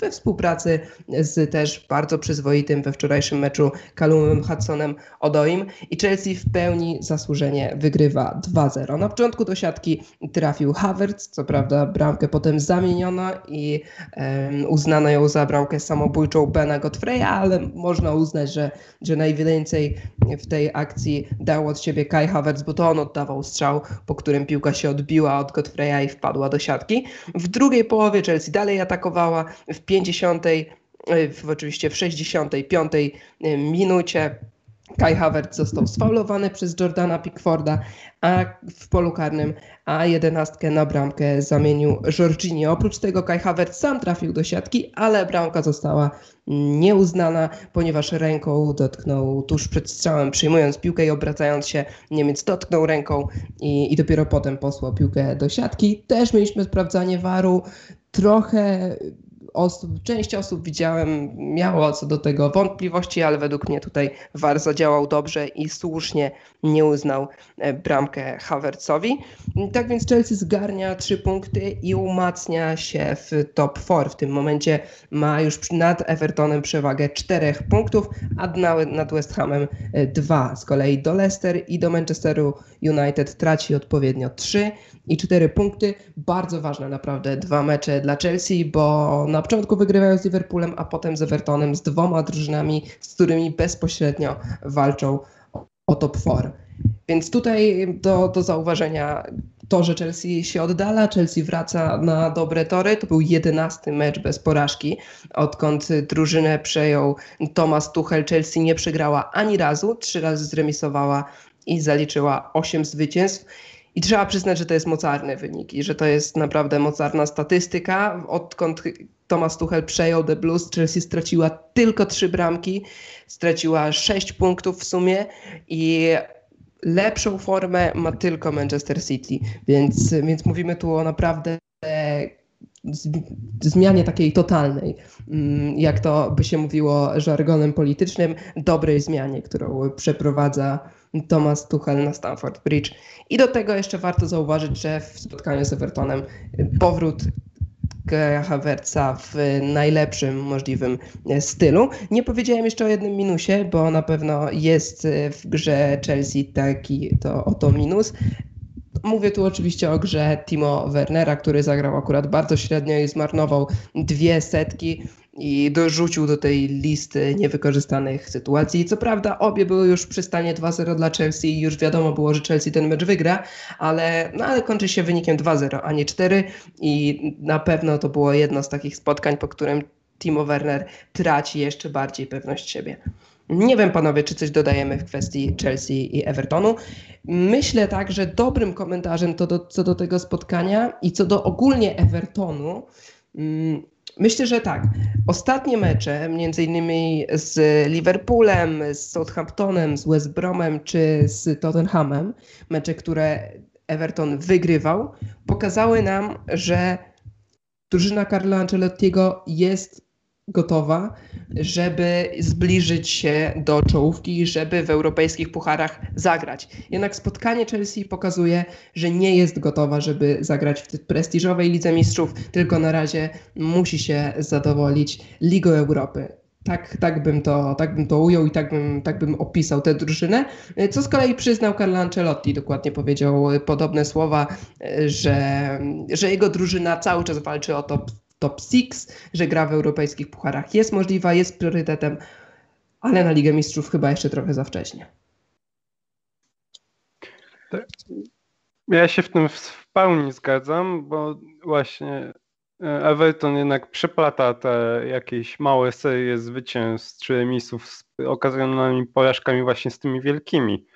we współpracy z też bardzo przyzwoitym we wczorajszym meczu Kalumem Hudsonem Odoim i Chelsea w pełni zasłużenie wygrywa 2-0. Na początku do siatki trafił Havertz, co prawda bramkę potem zamieniono i um, uznano ją za bramkę samobójczą Bena Godfreya, ale można uznać, że, że najwięcej w tej akcji dał od siebie Kai Havertz, bo to on oddawał strzał, po którym piłka się odbiła od Godfreya i wpadła do siatki. W drugiej połowie Chelsea dalej atakowała w 50, w, oczywiście w 65 minucie. Kai Havertz został sfaulowany przez Jordana Pickforda a w polu karnym, a jedenastkę na bramkę zamienił Jorginho. Oprócz tego Kai Havertz sam trafił do siatki, ale bramka została nieuznana, ponieważ ręką dotknął tuż przed strzałem, przyjmując piłkę i obracając się, Niemiec dotknął ręką i, i dopiero potem posłał piłkę do siatki. Też mieliśmy sprawdzanie waru, trochę osób, część osób widziałem, miało co do tego wątpliwości, ale według mnie tutaj VAR zadziałał dobrze i słusznie nie uznał e, bramkę Havertzowi. Tak więc Chelsea zgarnia trzy punkty i umacnia się w top 4. W tym momencie ma już nad Evertonem przewagę czterech punktów, a nad West Hamem e, dwa. Z kolei do Leicester i do Manchesteru United traci odpowiednio trzy i cztery punkty. Bardzo ważne naprawdę dwa mecze dla Chelsea, bo na początku wygrywają z Liverpoolem, a potem z Evertonem, z dwoma drużynami, z którymi bezpośrednio walczą o top 4. Więc tutaj do, do zauważenia to, że Chelsea się oddala, Chelsea wraca na dobre tory. To był jedenasty mecz bez porażki. Odkąd drużynę przejął Thomas Tuchel, Chelsea nie przegrała ani razu, trzy razy zremisowała i zaliczyła osiem zwycięstw. I trzeba przyznać, że to jest mocarny wynik i że to jest naprawdę mocarna statystyka. Odkąd Thomas Tuchel przejął The Blues, Chelsea straciła tylko trzy bramki, straciła sześć punktów w sumie i lepszą formę ma tylko Manchester City. Więc, więc mówimy tu o naprawdę zmianie takiej totalnej, mm, jak to by się mówiło żargonem politycznym, dobrej zmianie, którą przeprowadza Thomas Tuchel na Stamford Bridge. I do tego jeszcze warto zauważyć, że w spotkaniu z Evertonem powrót Havertza w najlepszym możliwym stylu. Nie powiedziałem jeszcze o jednym minusie, bo na pewno jest w grze Chelsea taki to oto minus. Mówię tu oczywiście o grze Timo Wernera, który zagrał akurat bardzo średnio i zmarnował dwie setki i dorzucił do tej listy niewykorzystanych sytuacji. Co prawda obie były już przy stanie 2-0 dla Chelsea i już wiadomo było, że Chelsea ten mecz wygra, ale, no, ale kończy się wynikiem 2-0, a nie 4 i na pewno to było jedno z takich spotkań, po którym Timo Werner traci jeszcze bardziej pewność siebie. Nie wiem, panowie, czy coś dodajemy w kwestii Chelsea i Evertonu. Myślę tak, że dobrym komentarzem to do, co do tego spotkania i co do ogólnie Evertonu mm, Myślę, że tak. Ostatnie mecze, między innymi z Liverpoolem, z Southamptonem, z West Bromem czy z Tottenhamem, mecze, które Everton wygrywał, pokazały nam, że drużyna Carlo Ancelottiego jest gotowa, żeby zbliżyć się do czołówki, żeby w europejskich pucharach zagrać. Jednak spotkanie Chelsea pokazuje, że nie jest gotowa, żeby zagrać w prestiżowej Lidze Mistrzów, tylko na razie musi się zadowolić Ligą Europy. Tak, tak, bym to, tak bym to ujął i tak bym, tak bym opisał tę drużynę. Co z kolei przyznał Carlo Ancelotti, dokładnie powiedział podobne słowa, że, że jego drużyna cały czas walczy o top top 6, że gra w europejskich pucharach jest możliwa, jest priorytetem, ale na Ligę Mistrzów chyba jeszcze trochę za wcześnie. Ja się w tym w pełni zgadzam, bo właśnie e, Everton jednak przeplata te jakieś małe serie zwycięstw czy emisów z okazjonalnymi porażkami właśnie z tymi wielkimi,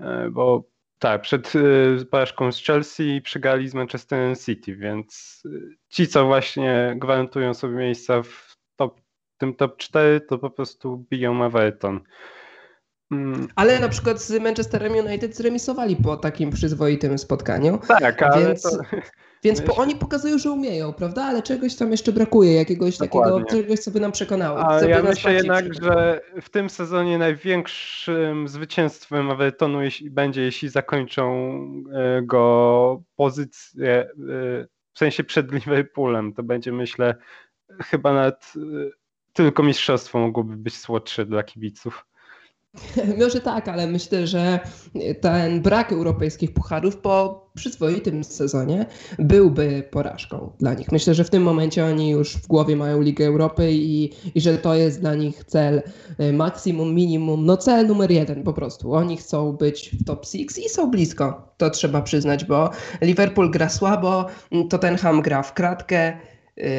e, bo tak, przed y, porażką z Chelsea przegrali z Manchester City, więc y, ci, co właśnie gwarantują sobie miejsca w top, tym top 4, to po prostu biją Everton. Mm. Ale na przykład z Manchesterem United zremisowali po takim przyzwoitym spotkaniu. Tak, ale więc, to... więc po, oni pokazują, że umieją, prawda? Ale czegoś tam jeszcze brakuje, jakiegoś Dokładnie. takiego, czegoś, co by nam przekonało. A ja myślę jednak, że w tym sezonie największym zwycięstwem Evertonu będzie, jeśli zakończą e, go pozycję, e, w sensie przed Liverpoolem. To będzie myślę chyba nawet tylko mistrzostwo mogłoby być słodsze dla kibiców. Może tak, ale myślę, że ten brak europejskich pucharów po przyzwoitym sezonie byłby porażką dla nich. Myślę, że w tym momencie oni już w głowie mają Ligę Europy i, i że to jest dla nich cel y, maksimum, minimum, no cel numer jeden po prostu. Oni chcą być w top 6 i są blisko, to trzeba przyznać, bo Liverpool gra słabo, Tottenham gra w kratkę,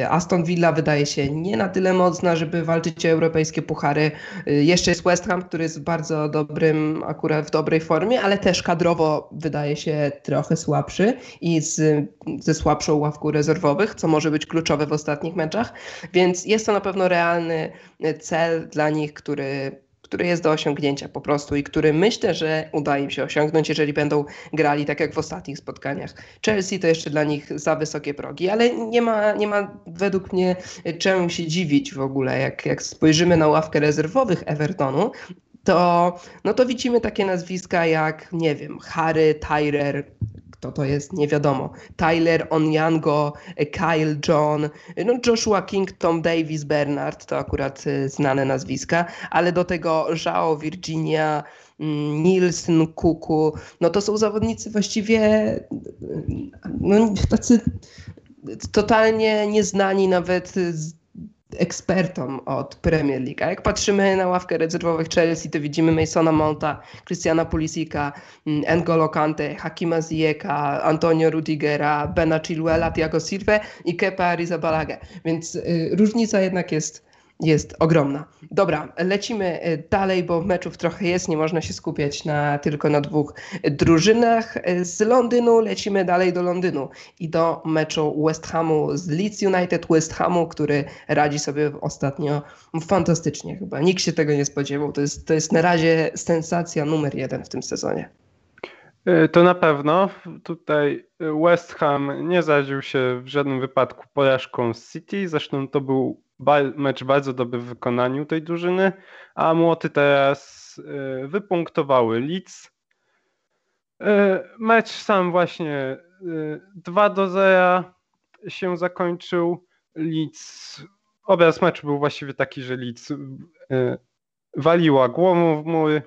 Aston Villa wydaje się nie na tyle mocna, żeby walczyć o europejskie puchary. Y, jeszcze jest West Ham, który jest w bardzo dobrym, akurat w dobrej formie, ale też kadrowo wydaje się trochę słabszy i z, ze słabszą ławką rezerwowych, co może być kluczowe w ostatnich meczach. Więc jest to na pewno realny cel dla nich, który który jest do osiągnięcia po prostu i który myślę, że uda im się osiągnąć, jeżeli będą grali tak jak w ostatnich spotkaniach. Chelsea to jeszcze dla nich za wysokie progi, ale nie ma, nie ma według mnie czemu się dziwić w ogóle. Jak, jak spojrzymy na ławkę rezerwowych Evertonu, to, no to widzimy takie nazwiska jak, nie wiem, Harry, Tyrer, kto to jest, nie wiadomo. Tyler Onyango, Kyle John, no Joshua King, Tom Davis, Bernard, to akurat y, znane nazwiska, ale do tego Żao, Virginia, mm, Nielsen, Kuku, no to są zawodnicy właściwie no, tacy totalnie nieznani nawet z ekspertom od Premier League. A jak patrzymy na ławkę rezerwowych Chelsea, to widzimy Masona Mounta, Christiana Pulisika, mm, N'Golo Kante, Hakima Ziyeka, Antonio Rudigera, Bena Chilwella, Thiago Silva i Kepa Arrizabalaga. Więc y, różnica jednak jest jest ogromna. Dobra, lecimy e, dalej, bo meczów trochę jest, nie można się skupiać na, tylko na dwóch drużynach. E, z Londynu lecimy dalej do Londynu i do meczu West Hamu z Leeds United, West Hamu, który radzi sobie ostatnio fantastycznie chyba. Nikt się tego nie spodziewał. To jest, to jest na razie sensacja numer jeden w tym sezonie. E, to na pewno. Tutaj West Ham nie zadził się w żadnym wypadku porażką z City. Zresztą to był mecz bardzo dobry w wykonaniu tej drużyny, a młoty teraz e, wypunktowały Leeds. E, mecz sam właśnie 2 e, do 0 się zakończył. Leeds, obraz meczu był właściwie taki, że Leeds waliła głową w mury.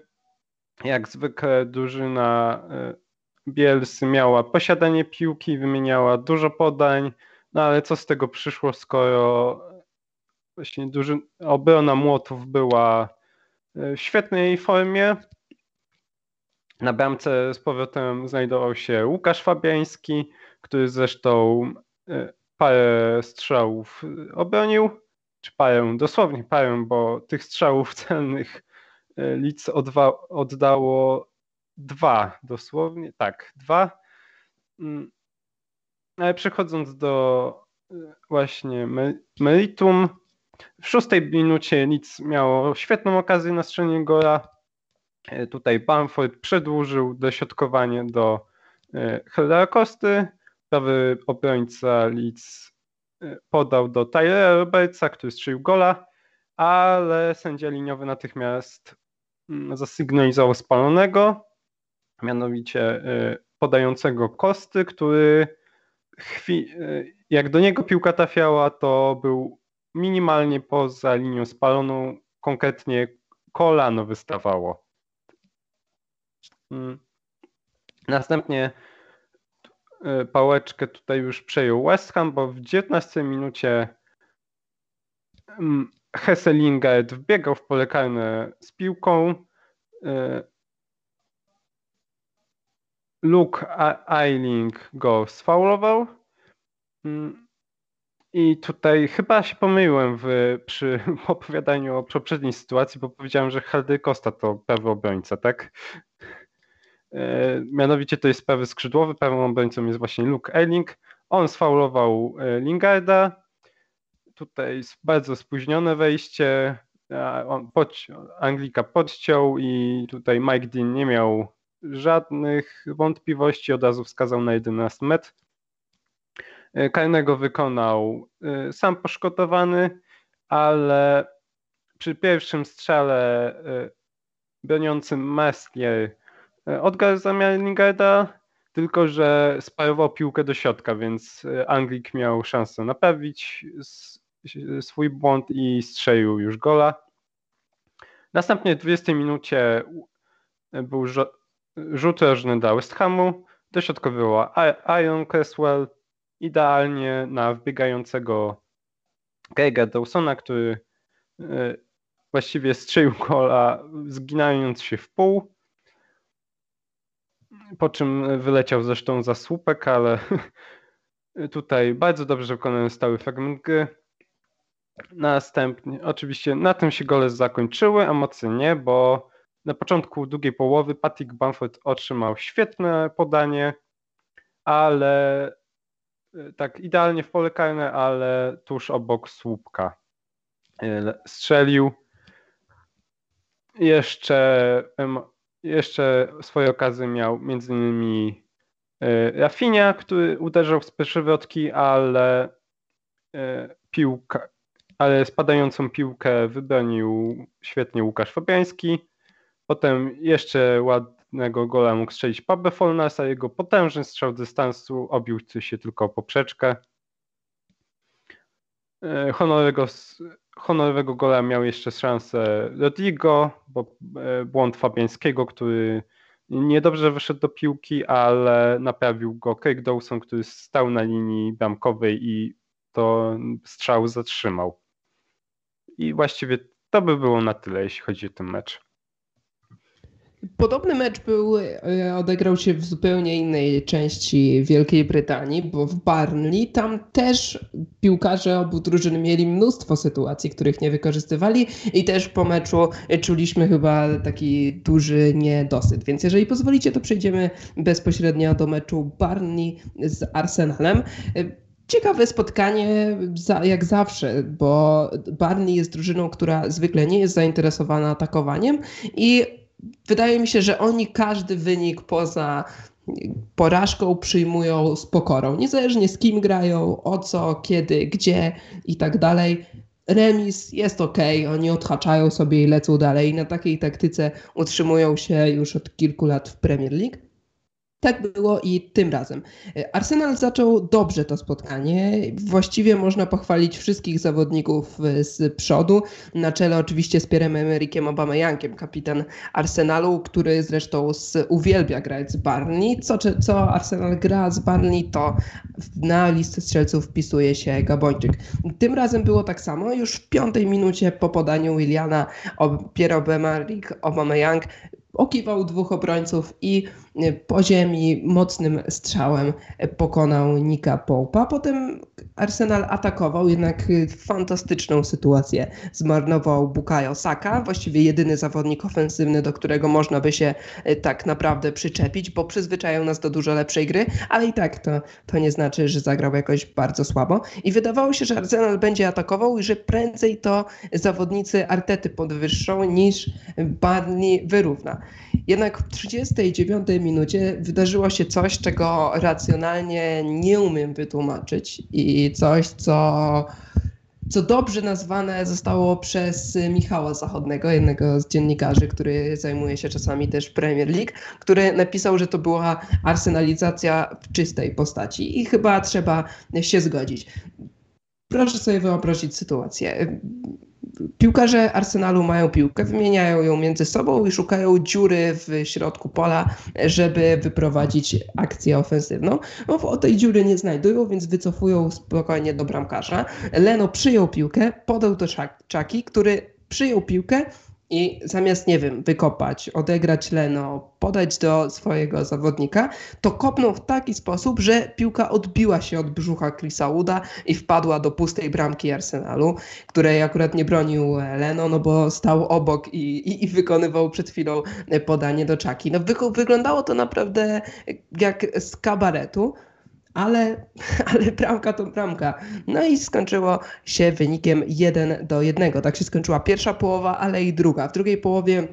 Jak zwykle drużyna Bielsy miała posiadanie piłki, wymieniała dużo podań, no ale co z tego przyszło, skoro właśnie duży, obrona Młotów była e, w świetnej formie. Na bramce z powrotem znajdował się Łukasz Fabiański, który zresztą e, parę strzałów obronił, czy parę, dosłownie parę, bo tych strzałów celnych e, Lidz oddało dwa, dosłownie, tak, dwa. Mm, ale przechodząc do właśnie meritum, w szóstej minucie nic miało świetną okazję na strzelenie gola. E, tutaj Bamford przedłużył dośrodkowanie do e, Herdera Kosty. Prawy obrońca Leeds e, podał do Tylera Robertsa, który strzelił gola, ale sędzia liniowy natychmiast mm, zasygnalizował spalonego, mianowicie podającego Kosty, który chwi- jak do niego piłka trafiała, to był minimalnie poza linią spaloną, konkretnie kolano wystawało. Mm. Następnie e, pałeczkę tutaj już przejął West Ham, bo w 19 minucie mm, Hesselingard wbiegał w pole karne z piłką. E, Luke Eiling go sfaulował. I tutaj chyba się pomyliłem w, przy opowiadaniu o poprzedniej sytuacji, bo powiedziałem, że Hardy Costa to prawy obrońca, tak? E, mianowicie to jest prawy skrzydłowy, prawym obrońcą jest właśnie Luke Elling. On sfaulował e, Lingarda. Tutaj bardzo spóźnione wejście. On podci Anglika podciął i tutaj Mike Dean nie miał żadnych wątpliwości, od razu wskazał na 11 metr. E, karnego wykonał e, sam poszkodowany, ale przy pierwszym strzale e, broniącym Mestier odgarł zamiar Lingarda, tylko że sparował piłkę do środka, więc Anglik miał szansę naprawić swój błąd i strzelił już gola. Następnie w 20 minucie był rzut rożny dla West Hamu, dośrodkowyła Iron Cresswell idealnie na wbiegającego Greg'a Dawsona, który e, właściwie strzelił gola zginając się w pół, po czym wyleciał zresztą za słupek, ale tutaj bardzo dobrze wykonany stały fragment gry. Następnie, oczywiście na tym się gole zakończyły, a mocy nie, bo na początku drugiej połowy Patrick Bamford otrzymał świetne podanie, ale tak idealnie w pole karne, ale tuż obok słupka e, strzelił. Jeszcze, jeszcze swoje okazy miał między innymi e, Rafinha, który uderzał z przewrotki, ale piłka, ale spadającą piłkę wybronił świetnie Łukasz Fabiański. Potem jeszcze ładnego gola mógł strzelić Pabe Folnas, a jego potężny strzał dystansu obił się tylko o poprzeczkę. E, honorowego, honorowego gola miał jeszcze szansę Rodrigo, bo e, błąd Fabiańskiego, który niedobrze wyszedł do piłki, ale naprawił go Craig Dawson, który stał na linii bramkowej i to strzał zatrzymał. I właściwie to by było na tyle, jeśli chodzi o ten mecz. Podobny mecz był, e, odegrał się w zupełnie innej części Wielkiej Brytanii, bo w Barnley tam też piłkarze obu drużyn mieli mnóstwo sytuacji, których nie wykorzystywali i też po meczu czuliśmy chyba taki duży niedosyt. Więc jeżeli pozwolicie, to przejdziemy bezpośrednio do meczu Barnley z Arsenalem. Ciekawe spotkanie, jak zawsze, bo Barney jest drużyną, która zwykle nie jest zainteresowana atakowaniem i wydaje mi się, że oni każdy wynik poza porażką przyjmują z pokorą. Niezależnie z kim grają, o co, kiedy, gdzie i tak dalej. Remis jest ok, oni odhaczają sobie i lecą dalej. Na takiej taktyce utrzymują się już od kilku lat w Premier League. Tak było i tym razem. Arsenal zaczął dobrze to spotkanie. Właściwie można pochwalić wszystkich zawodników e, z przodu. Na czele oczywiście z Pierem Emerikiem Obameyankiem, kapitan Arsenalu, który zresztą z, uwielbia grać z Barney. Co, co Arsenal gra z Barney, to na listę strzelców wpisuje się Gabończyk. Tym razem było tak samo. Już w piątej minucie po podaniu Williana Pierre Emerick Aubameyang okiwał dwóch obrońców i e, po ziemi mocnym strzałem pokonał Nika Połpa. Potem Arsenal atakował, jednak fantastyczną sytuację zmarnował Bukayo Saka, właściwie jedyny zawodnik ofensywny, do którego można by się e, tak naprawdę przyczepić, bo przyzwyczają nas do dużo lepszej gry, ale i tak to, to nie znaczy, że zagrał jakoś bardzo słabo. I wydawało się, że Arsenal będzie atakował i że prędzej to zawodnicy Artety podwyższą niż Barney wyrówna. Jednak w 39 minucie wydarzyło się coś, czego racjonalnie nie umiem wytłumaczyć i coś, co co dobrze nazwane zostało przez Michała Zachodnego, jednego z dziennikarzy, który zajmuje się czasami też Premier League, który napisał, że to była arsenalizacja w czystej postaci i chyba trzeba się zgodzić. Proszę sobie wyobrazić sytuację piłkarze Arsenalu mają piłkę, wymieniają ją między sobą i szukają dziury w środku pola, żeby wyprowadzić akcję ofensywną. No, tej dziury nie znajdują, więc wycofują spokojnie do bramkarza. Leno przyjął piłkę, podał do Czaki, który przyjął piłkę i zamiast, nie wiem, wykopać, odegrać Leno, podać do swojego zawodnika, to kopnął w taki sposób, że piłka odbiła się od brzucha Chrisa Uda i wpadła do pustej bramki Arsenalu, której akurat nie bronił Leno, no bo stał obok i, i, i wykonywał przed chwilą podanie do Czaki. No wy, wyglądało to naprawdę jak z kabaretu, ale, ale bramka to bramka. No i skończyło się wynikiem 1 do 1. Tak się skończyła pierwsza połowa, ale i druga. W drugiej połowie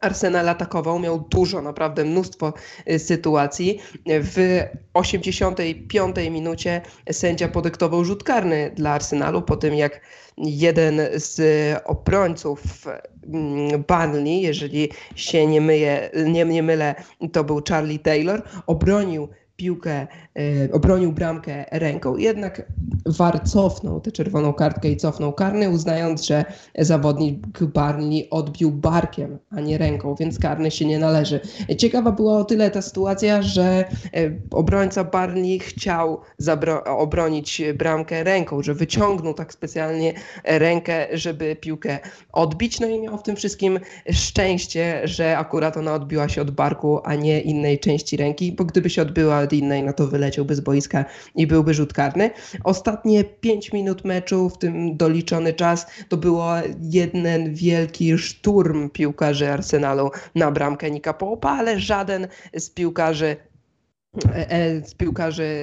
Arsenal atakował, miał dużo, naprawdę mnóstwo y, sytuacji. W 85 minucie sędzia podyktował rzut karny dla Arsenalu po tym, jak jeden z obrońców mm, Burnley, jeżeli się nie, myję, nie, nie mylę, to był Charlie Taylor, obronił piłkę, e, obronił bramkę ręką. Jednak VAR cofnął tę czerwoną kartkę i cofnął karny, uznając, że zawodnik Barney odbił barkiem, a nie ręką, więc karny się nie należy. Ciekawa była o tyle ta sytuacja, że e, obrońca Barney chciał obronić bramkę ręką, że wyciągnął tak specjalnie rękę, żeby piłkę odbić, no i miał w tym wszystkim szczęście, że akurat ona odbiła się od barku, a nie innej części ręki, bo gdyby się odbyła od innej, no to wyleciałby z boiska i byłby rzut karny. Ostatnie 5 minut meczu, w tym doliczony czas, to było jeden wielki szturm piłkarzy Arsenalu na bramkę Nika Połopa, ale żaden z piłkarzy e, e, z piłkarzy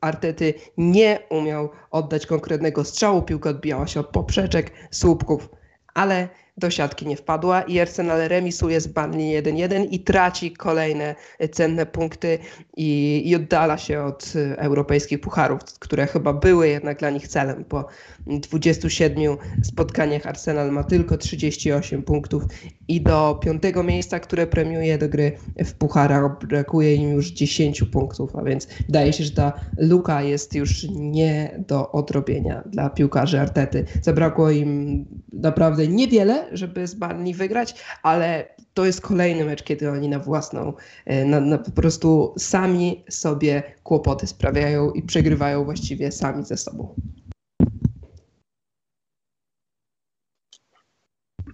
Artety nie umiał oddać konkretnego strzału. Piłka odbijała się od poprzeczek, słupków, ale do siatki nie wpadła i Arsenal remisuje z Burnley 1-1 i traci kolejne cenne punkty i, i oddala się od europejskich pucharów, które chyba były jednak dla nich celem. Po 27 spotkaniach Arsenal ma tylko 38 punktów i do piątego miejsca, które premiuje do gry w pucharach, brakuje im już 10 punktów, a więc wydaje się, że ta luka jest już nie do odrobienia dla piłkarzy Artety. Zabrakło im naprawdę niewiele, żeby z Barney wygrać, ale to jest kolejny mecz, kiedy oni na własną, e, na, na po prostu sami sobie kłopoty sprawiają i przegrywają właściwie sami ze sobą.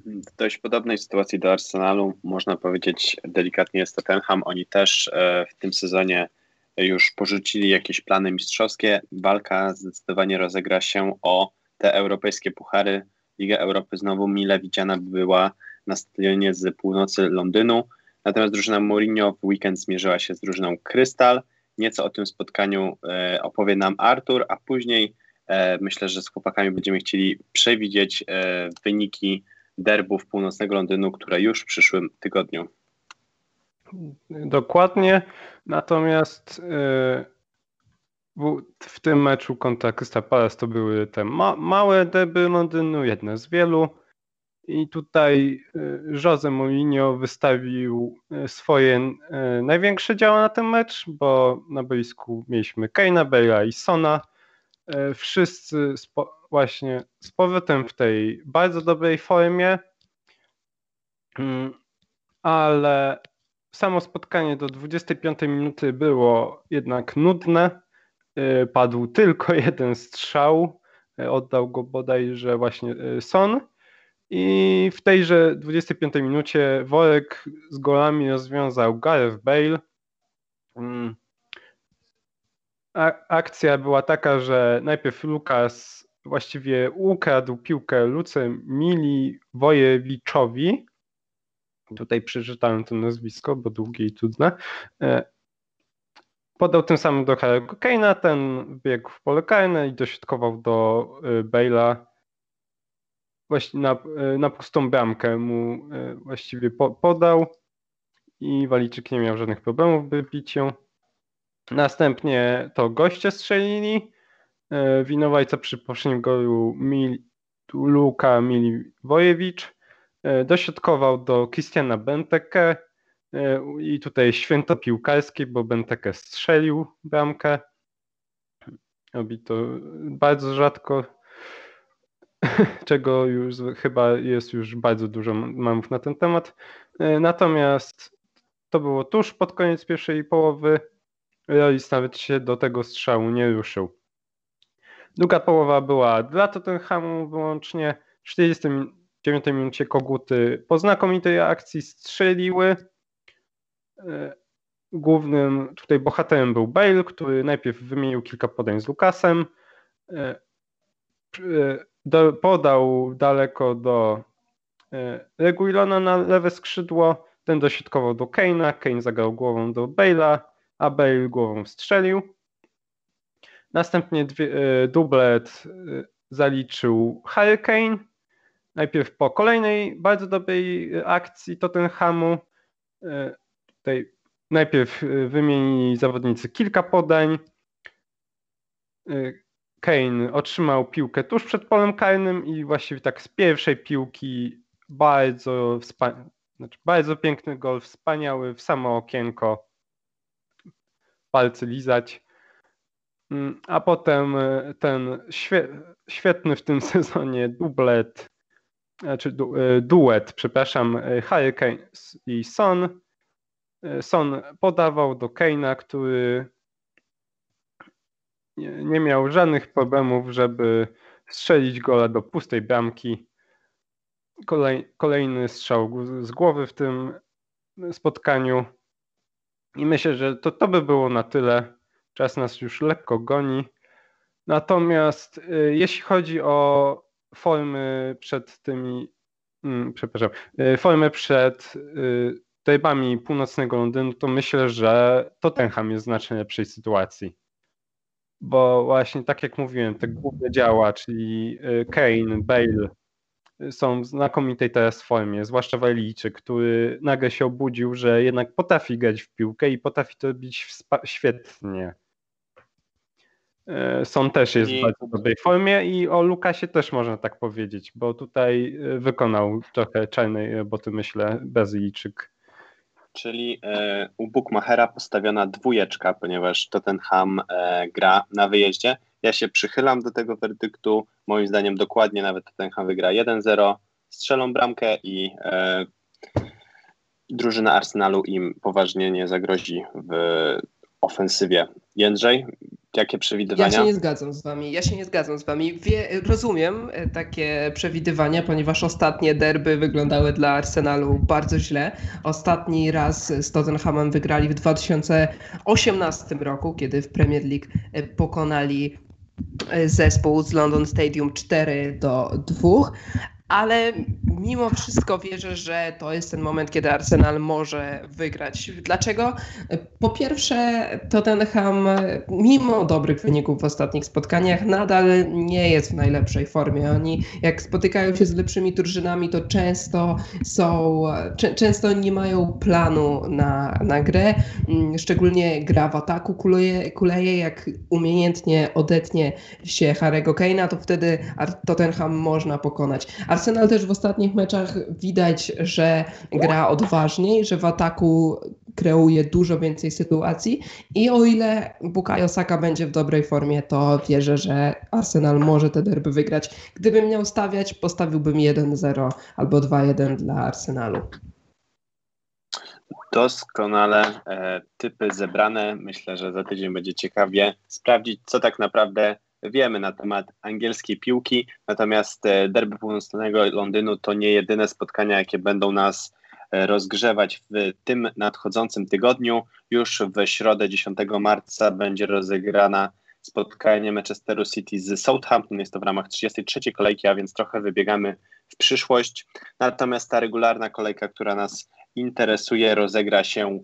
W dość podobnej sytuacji do Arsenalu, można powiedzieć delikatnie jest Tottenham. Oni też e, w tym sezonie już porzucili jakieś plany mistrzowskie. Walka zdecydowanie rozegra się o te europejskie puchary Liga Europy znowu mile widziana była na stadionie z północy Londynu. Natomiast drużyna Mourinho w weekend zmierzyła się z drużyną Krystal. Nieco o tym spotkaniu e, opowie nam Artur, a później e, myślę, że z chłopakami będziemy chcieli przewidzieć e, wyniki derbów północnego Londynu, które już w przyszłym tygodniu. Dokładnie. Natomiast e, w tym meczu kontra Crystal Palace to były te ma małe deby Londynu, jedne z wielu. I tutaj y, Jose Mourinho wystawił y, swoje y, największe działa na ten mecz, bo na boisku mieliśmy Keina, Bale'a i Sona. Wszyscy właśnie z powrotem w tej bardzo dobrej formie, mm, ale samo spotkanie do 25 minuty było jednak nudne padł tylko jeden strzał. E, oddał go bodajże właśnie e, Son. I w tejże 25 minucie worek z golami rozwiązał Gareth Bale. Mm. Akcja była taka, że najpierw Lukas właściwie ukradł piłkę Luce Mili Wojewiczowi. Tutaj przeczytałem to nazwisko, bo długie i trudne. Podał tym samym do Harry'ego Kane'a, ten biegł w pole karne i dośrodkował do y, Bale'a właśnie na, y, na pustą bramkę mu y, właściwie podał i Waliczyk nie miał żadnych problemów w wybiciu. Następnie to goście strzelili. Winowajca przy poprzednim golu Mil, Luka Miliwojewicz dośrodkował do Christiana Benteke I tutaj święto piłkarskie, bo Benteke strzelił bramkę. Robi to bardzo rzadko, czego już chyba jest już bardzo dużo mamów na ten temat. E, natomiast to było tuż pod koniec pierwszej połowy. Loris nawet się do tego strzału nie ruszył. Druga połowa była dla Tottenhamu wyłącznie. W 49 minucie koguty po znakomitej akcji strzeliły E, głównym tutaj bohaterem był Bale, który najpierw wymienił kilka podań z Lukasem, e, e, podał daleko do Reguilona na lewe skrzydło, ten dośrodkował do Kane'a, Kane zagrał głową do Bale'a, a Bale głową strzelił. Następnie dwie, dublet zaliczył Hurricane najpierw po kolejnej bardzo dobrej akcji Tottenhamu, tutaj najpierw wymienili zawodnicy kilka podań. Kane otrzymał piłkę tuż przed polem karnym i właściwie tak z pierwszej piłki bardzo, znaczy bardzo piękny gol, wspaniały, w samo okienko, palce lizać. Mm, a potem e, ten świe- świetny w tym sezonie dublet, znaczy du- duet, przepraszam, Harry Kane i Son. Son podawał do Kane'a, który nie, miał żadnych problemów, żeby strzelić gola do pustej bramki. Kolej, kolejny strzał z głowy w tym spotkaniu. I myślę, że to, to by było na tyle. Czas nas już lekko goni. Natomiast y, jeśli chodzi o formy przed tymi, mm, przepraszam, y, formy przed derbami północnego Londynu, to myślę, że Tottenham jest w znacznie lepszej sytuacji. Bo właśnie tak jak mówiłem, te główne działa, czyli y, Kane, Bale, są w znakomitej teraz formie, zwłaszcza Walijczyk, który nagle się obudził, że jednak potrafi grać w piłkę i potrafi to robić świetnie. E, Son też jest I... w bardzo dobrej formie i o Lukasie też można tak powiedzieć, bo tutaj wykonał trochę czarnej roboty, myślę, Brazylijczyk. Czyli e, u Bukmachera postawiona dwójeczka, ponieważ Tottenham e, gra na wyjeździe. Ja się przychylam do tego werdyktu. Moim zdaniem dokładnie nawet Tottenham wygra 1-0, strzelą bramkę i e, drużyna Arsenalu im poważnie nie zagrozi w ofensywie. Jędrzej, jakie przewidywania? Ja się nie zgadzam z wami. Ja się nie zgadzam z wami. Wie, rozumiem e, takie przewidywania, ponieważ ostatnie derby wyglądały dla Arsenalu bardzo źle. Ostatni raz z Tottenhamem wygrali w 2018 roku, kiedy w Premier League e, pokonali e, zespół z London Stadium 4 do 2, ale mimo wszystko wierzę, że to jest ten moment, kiedy Arsenal może wygrać. Dlaczego? Po pierwsze, Tottenham, mimo dobrych wyników w ostatnich spotkaniach, nadal nie jest w najlepszej formie. Oni, jak spotykają się z lepszymi drużynami, to często są, często nie mają planu na, na grę. Szczególnie gra w ataku kuleje, kuleje jak umiejętnie odetnie się Harego Kane'a, to wtedy Tottenham można pokonać. Arsenal też w ostatnich meczach widać, że gra odważniej, że w ataku kreuje dużo więcej sytuacji i o ile Bukayo Saka będzie w dobrej formie, to wierzę, że Arsenal może te derby wygrać. Gdybym miał stawiać, postawiłbym 1-0 albo 2-1 dla Arsenalu. Doskonale e, typy zebrane. Myślę, że za tydzień będzie ciekawie sprawdzić, co tak naprawdę wiemy na temat angielskiej piłki, natomiast e, derby północnego Londynu to nie jedyne spotkania, jakie będą nas e, rozgrzewać w tym nadchodzącym tygodniu. Już w środę 10 marca będzie rozegrana spotkanie Manchesteru City z Southampton. Jest to w ramach 33 kolejki, a więc trochę wybiegamy w przyszłość. Natomiast ta regularna kolejka, która nas interesuje, rozegra się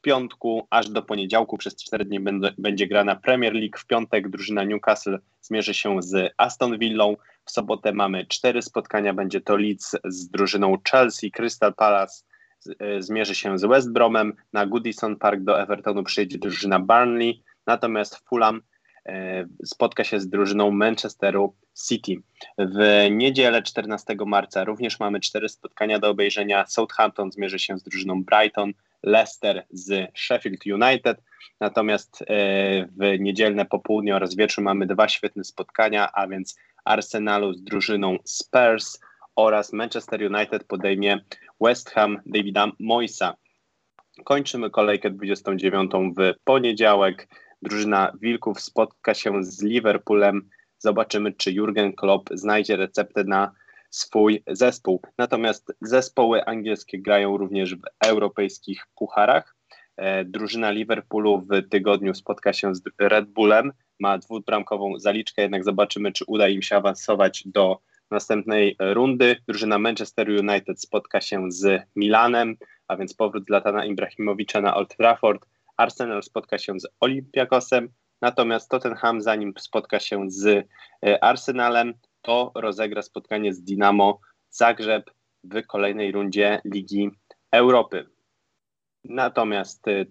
piątku aż do poniedziałku przez cztery dni będzie grana Premier League. W piątek drużyna Newcastle zmierzy się z Aston Villą. W sobotę mamy cztery spotkania. Będzie to Leeds z drużyną Chelsea, Crystal Palace e, zmierzy się z West Bromem. Na Goodison Park do Evertonu przyjedzie drużyna Burnley. Natomiast Fulham e, spotka się z drużyną Manchesteru City. W niedzielę 14 marca również mamy cztery spotkania do obejrzenia. Southampton zmierzy się z drużyną Brighton, Leicester z Sheffield United. Natomiast e, w niedzielne popołudnie oraz wieczór mamy dwa świetne spotkania, a więc Arsenalu z drużyną Spurs oraz Manchester United podejmie West Ham Davida Moisa. Kończymy kolejkę 29 w poniedziałek. Drużyna Wilków spotka się z Liverpoolem. Zobaczymy, czy Jurgen Klopp znajdzie receptę na swój zespół. Natomiast zespoły angielskie grają również w europejskich pucharach. E, drużyna Liverpoolu w tygodniu spotka się z Red Bullem, ma dwubramkową zaliczkę, jednak zobaczymy, czy uda im się awansować do następnej rundy. Drużyna Manchester United spotka się z Milanem, a więc powrót Latana Ibrahimowicza na Old Trafford. Arsenal spotka się z Olympiakosem, natomiast Tottenham zanim spotka się z e, Arsenalem, to rozegra spotkanie z Dinamo Zagrzeb w kolejnej rundzie Ligi Europy. Natomiast y,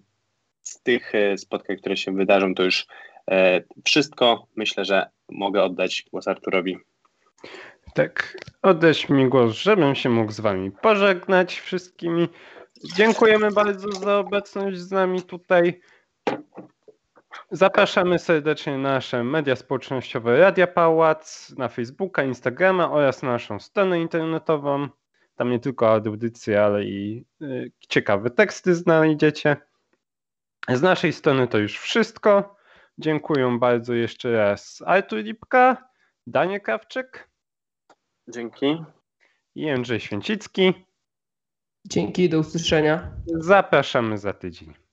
z tych y, spotkań, które się wydarzą, to już e, wszystko. Myślę, że mogę oddać głos Arturowi. Tak, oddać mi głos, żebym się mógł z wami pożegnać wszystkimi. Dziękujemy bardzo za obecność z nami tutaj. Zapraszamy serdecznie na nasze media społecznościowe Radia Pałac, na Facebooka, Instagrama oraz na naszą stronę internetową. Tam nie tylko audycje, ale i y, ciekawe teksty znajdziecie. Z naszej strony to już wszystko. Dziękuję bardzo jeszcze raz Artur Lipka, Daniel Krawczyk Dzięki. i Jędrzej Święcicki. Dzięki, do usłyszenia. Zapraszamy za tydzień.